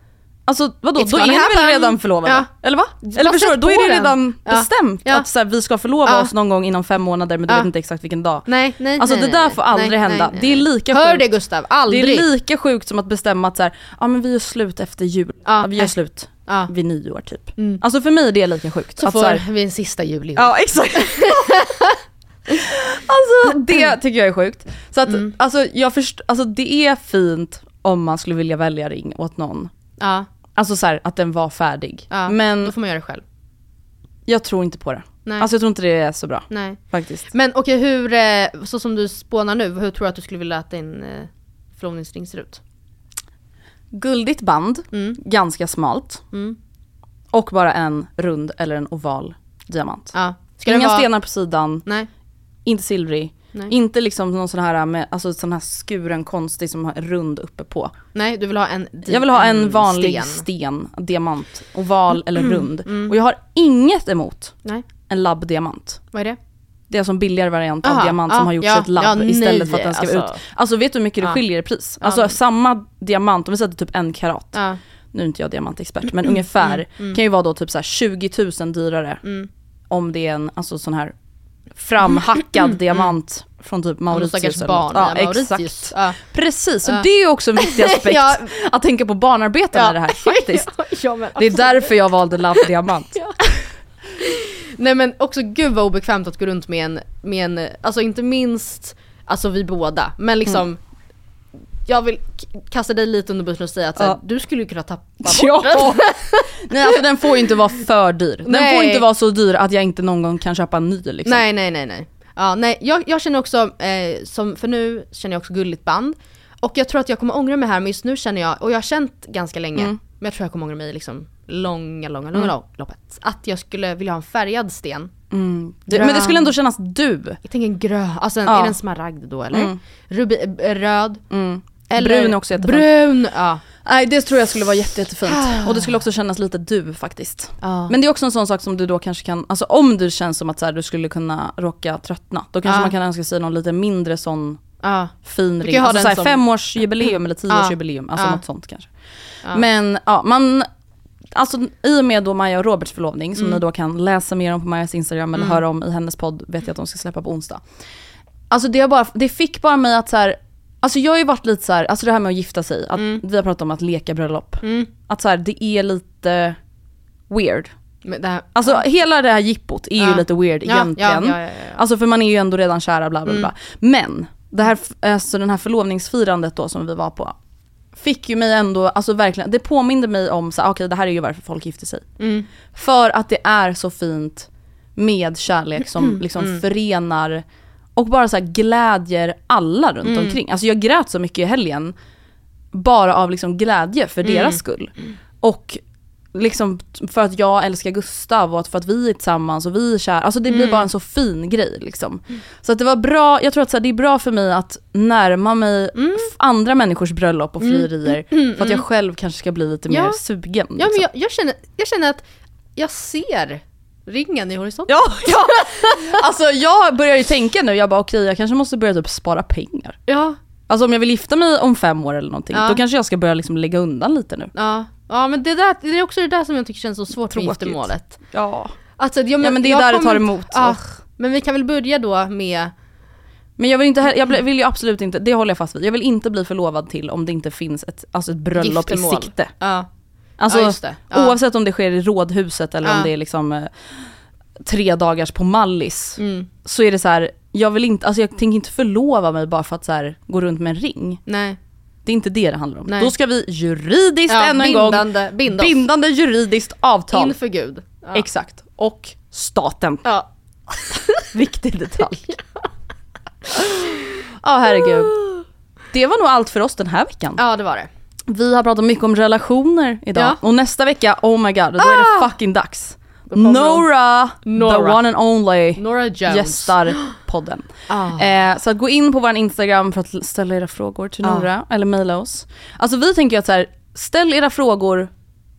Speaker 2: alltså vadå,
Speaker 3: It's
Speaker 2: då är ni väl redan förlovade?
Speaker 3: Ja.
Speaker 2: Eller va? Eller förstår du, då är det redan
Speaker 3: Ja.
Speaker 2: bestämt
Speaker 3: Ja.
Speaker 2: att så här, vi ska förlova oss någon gång inom fem månader men du vet inte exakt vilken dag.
Speaker 3: Nej, nej,
Speaker 2: Alltså
Speaker 3: nej,
Speaker 2: det där
Speaker 3: nej,
Speaker 2: får aldrig
Speaker 3: nej,
Speaker 2: hända.
Speaker 3: nej,
Speaker 2: Det är lika
Speaker 3: Hör
Speaker 2: sjukt.
Speaker 3: det Gustav, aldrig.
Speaker 2: Det är lika sjukt som att bestämma att så här, ja men vi gör slut efter jul. Vi gör
Speaker 3: nej.
Speaker 2: slut
Speaker 3: Ja.
Speaker 2: vid nyår typ.
Speaker 3: Mm.
Speaker 2: Alltså för mig är det lika sjukt.
Speaker 3: Så
Speaker 2: att
Speaker 3: får
Speaker 2: så här,
Speaker 3: vi en sista jul.
Speaker 2: Ja exakt. alltså det tycker jag är sjukt. Så att
Speaker 3: Mm.
Speaker 2: alltså, jag först, alltså det är fint om man skulle vilja välja ring åt någon.
Speaker 3: Ja,
Speaker 2: Alltså så här, att den var färdig.
Speaker 3: ja.
Speaker 2: Men
Speaker 3: då får man göra det själv.
Speaker 2: jag tror inte på det.
Speaker 3: Nej.
Speaker 2: Alltså jag tror inte det är så bra
Speaker 3: nej.
Speaker 2: faktiskt.
Speaker 3: Men okej, hur, eh, så som du spånar nu, hur tror du att du skulle vilja att din eh, förlovningsring ser ut?
Speaker 2: Guldigt band,
Speaker 3: Mm.
Speaker 2: ganska smalt.
Speaker 3: Mm.
Speaker 2: Och bara en rund eller en oval diamant.
Speaker 3: Ja.
Speaker 2: Inga
Speaker 3: vara-
Speaker 2: stenar på sidan,
Speaker 3: Nej.
Speaker 2: inte silvrig.
Speaker 3: Nej.
Speaker 2: Inte liksom någon sån här med, alltså sån här skuren konstig som har rund uppe på.
Speaker 3: Nej, du vill ha en
Speaker 2: Jag vill ha en vanlig
Speaker 3: sten.
Speaker 2: sten, diamant, oval eller rund.
Speaker 3: mm.
Speaker 2: Och jag har inget emot
Speaker 3: Nej,
Speaker 2: en labbdiamant.
Speaker 3: vad är det?
Speaker 2: Det är alltså en billigare variant av
Speaker 3: Aha,
Speaker 2: diamant
Speaker 3: ja,
Speaker 2: som har gjorts
Speaker 3: ja,
Speaker 2: i ett labb
Speaker 3: ja, nej,
Speaker 2: istället för att den ska
Speaker 3: alltså.
Speaker 2: ut. Alltså vet du hur mycket det
Speaker 3: Ja.
Speaker 2: skiljer i pris?
Speaker 3: Ja.
Speaker 2: Alltså samma diamant, om vi sätter typ en karat,
Speaker 3: Ja.
Speaker 2: nu är inte jag diamantexpert men ungefär, kan ju vara då typ så här 20 000 dyrare
Speaker 3: Mm.
Speaker 2: om det är en alltså sån här framhackad diamant från typ Mauritius eller
Speaker 3: barn.
Speaker 2: Ja,
Speaker 3: ja, Mauritius.
Speaker 2: exakt.
Speaker 3: Ja.
Speaker 2: Precis, så
Speaker 3: Ja.
Speaker 2: det är också en viktig aspekt.
Speaker 3: Ja.
Speaker 2: Att tänka på barnarbetarna i det här faktiskt.
Speaker 3: ja, ja,
Speaker 2: Det är därför jag valde labbdiamant.
Speaker 3: Nej men också gud vad obekvämt att gå runt med en, med en alltså inte minst, alltså vi båda, men liksom
Speaker 2: Mm.
Speaker 3: Jag vill kasta dig lite under bussen och säga att här,
Speaker 2: Ja.
Speaker 3: du skulle ju kunna tappa bort
Speaker 2: Ja.
Speaker 3: den.
Speaker 2: Nej alltså den får ju inte vara för dyr. Den
Speaker 3: Nej.
Speaker 2: får inte vara så dyr att jag inte någon gång kan köpa en ny liksom.
Speaker 3: Nej nej nej nej. Ja, nej jag, jag känner också, eh, som, för nu känner jag också gulligt band. Och jag tror att jag kommer ångra mig här men just nu känner jag, och jag har känt ganska länge,
Speaker 2: Mm.
Speaker 3: men jag tror jag kommer ångra mig liksom långa, långa, långa loppet. Att jag skulle vilja ha en färgad sten.
Speaker 2: Mm. Det, men det skulle ändå kännas du.
Speaker 3: Jag tänker en grön, alltså en,
Speaker 2: Ja.
Speaker 3: är det en smaragd då eller?
Speaker 2: Mm.
Speaker 3: Rubi, eh, röd.
Speaker 2: Mm.
Speaker 3: Eller
Speaker 2: Brun är också jättefint.
Speaker 3: Brun, ja.
Speaker 2: Nej det tror jag skulle vara jätte, jättefint. Och det skulle också kännas lite du faktiskt.
Speaker 3: ja.
Speaker 2: Men det är också en sån sak som du då kanske kan, alltså om du känns som att så här, du skulle kunna råka tröttna, då kanske
Speaker 3: Ja.
Speaker 2: man kan önska sig någon lite mindre sån
Speaker 3: ja.
Speaker 2: fin
Speaker 3: kan
Speaker 2: ring. Alltså
Speaker 3: den
Speaker 2: såhär
Speaker 3: som-
Speaker 2: femårsjubileum eller tioårsjubileum, alltså
Speaker 3: Ja.
Speaker 2: något sånt kanske. Men ja, man, alltså i och med då Maja och Roberts förlovning, som
Speaker 3: Mm.
Speaker 2: ni då kan läsa mer om på Majas Instagram eller höra om i hennes podd, vet jag att de ska släppa på onsdag. Alltså det, bara, det fick bara mig att så här, alltså jag har ju varit lite så här, alltså det här med att gifta sig, att
Speaker 3: Mm.
Speaker 2: vi har pratat om att leka bröllop.
Speaker 3: Mm.
Speaker 2: Att så här, det är lite weird.
Speaker 3: Här,
Speaker 2: Alltså hela det här jippot är ju
Speaker 3: Ja.
Speaker 2: lite weird
Speaker 3: ja,
Speaker 2: egentligen.
Speaker 3: Ja, ja, ja, ja.
Speaker 2: Alltså för man är ju ändå redan kära bla bla
Speaker 3: Mm.
Speaker 2: bla. Men det här, alltså den här förlovningsfirandet då som vi var på, fick ju mig ändå, alltså verkligen, det påminde mig om så okej det här är ju varför folk gifter sig.
Speaker 3: Mm.
Speaker 2: För att det är så fint med kärlek som
Speaker 3: Mm.
Speaker 2: liksom förenar och bara så här glädjer alla runt
Speaker 3: Mm.
Speaker 2: omkring. Alltså jag grät så mycket i helgen bara av liksom glädje för
Speaker 3: Mm.
Speaker 2: deras skull. Och liksom för att jag älskar Gustav och för att vi är tillsammans och vi är kära. Alltså det blir
Speaker 3: Mm.
Speaker 2: bara en så fin grej liksom. Så att det var bra, jag tror att så här, det är bra för mig att närma mig f- andra människors bröllop och frierier. För att jag själv kanske ska bli lite
Speaker 3: Mm. Ja.
Speaker 2: mer sugen.
Speaker 3: ja men
Speaker 2: liksom.
Speaker 3: jag, jag, känner, jag känner att jag ser ringen i horisonten.
Speaker 2: Ja, ja. Alltså jag börjar ju tänka nu, jag bara okej jag kanske måste börja typ spara pengar.
Speaker 3: Ja,
Speaker 2: Alltså om jag vill gifta mig om fem år eller någonting,
Speaker 3: Ja.
Speaker 2: då kanske jag ska börja liksom lägga undan lite nu.
Speaker 3: ja. Ja men det, där, det är också det där som jag tycker känns så svårt med
Speaker 2: Tråkigt.
Speaker 3: giftermålet.
Speaker 2: Ja.
Speaker 3: Alltså, ja,
Speaker 2: Ja men det är
Speaker 3: jag
Speaker 2: där det tar emot. Ugh.
Speaker 3: men vi kan väl börja då med,
Speaker 2: Men jag vill, inte, jag vill ju absolut inte, det håller jag fast vid, jag vill inte bli förlovad till om det inte finns ett, alltså ett bröllop
Speaker 3: Giftermål.
Speaker 2: i sikte.
Speaker 3: ja,
Speaker 2: Alltså
Speaker 3: ja just det. Ja.
Speaker 2: oavsett om det sker i rådhuset eller om det är liksom eh, tre dagars på Mallis.
Speaker 3: Mm,
Speaker 2: Så är det så här, jag vill inte, alltså jag tänker inte förlova mig bara för att så här, gå runt med en ring.
Speaker 3: nej.
Speaker 2: Det är inte det det handlar om.
Speaker 3: Nej.
Speaker 2: Då ska vi juridiskt
Speaker 3: Ja,
Speaker 2: ännu en gång,
Speaker 3: bindande, oss.
Speaker 2: bindande juridiskt avtal.
Speaker 3: Inför Gud. Ja.
Speaker 2: Exakt. Och staten.
Speaker 3: Ja.
Speaker 2: Viktig detalj. Ja herregud. Det var nog allt för oss den här veckan.
Speaker 3: ja, det var det.
Speaker 2: Vi har pratat mycket om relationer idag.
Speaker 3: Ja.
Speaker 2: Och nästa vecka, oh my god, då är det fucking dags.
Speaker 3: Kommer
Speaker 2: Nora, the
Speaker 3: Nora.
Speaker 2: one and only,
Speaker 3: Nora Jones.
Speaker 2: gästar podden.
Speaker 3: Ah.
Speaker 2: Eh, så gå in på vår Instagram för att ställa era frågor till
Speaker 3: Ja.
Speaker 2: Nora, eller mejla oss. Alltså vi tänker att så här, ställ era frågor,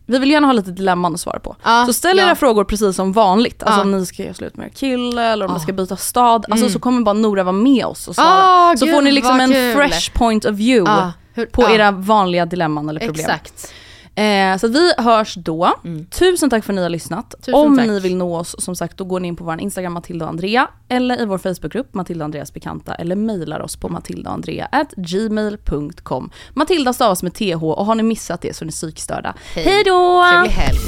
Speaker 2: vi vill gärna ha lite dilemman att svara på.
Speaker 3: Ja,
Speaker 2: så ställ
Speaker 3: ja.
Speaker 2: era frågor precis som vanligt. Alltså
Speaker 3: Ja.
Speaker 2: om ni ska göra slut med er kille eller om
Speaker 3: Ja.
Speaker 2: ni ska byta stad. Alltså
Speaker 3: Mm.
Speaker 2: så kommer bara Nora vara med oss och svara.
Speaker 3: Ah,
Speaker 2: så
Speaker 3: gud,
Speaker 2: får ni liksom en
Speaker 3: kul.
Speaker 2: fresh point of view
Speaker 3: Ah,
Speaker 2: på
Speaker 3: ah.
Speaker 2: era vanliga dilemman eller problem.
Speaker 3: Exakt.
Speaker 2: Eh, så att vi hörs då.
Speaker 3: Mm.
Speaker 2: Tusen tack för att ni har lyssnat.
Speaker 3: Tusen
Speaker 2: Om
Speaker 3: tack.
Speaker 2: ni vill nå oss, som sagt, då går ni in på vår Instagram Matilda och Andrea eller i vår Facebookgrupp Matilda och Andreas bekanta eller mejlar oss på matildaandrea@gmail.com. Matilda stavas med TH och har ni missat det så är ni psykstörda.
Speaker 3: Hej.
Speaker 2: Hej då!
Speaker 3: Trevlig helg.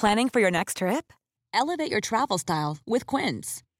Speaker 1: Planning for your next trip?
Speaker 4: Elevate your travel style with Quince.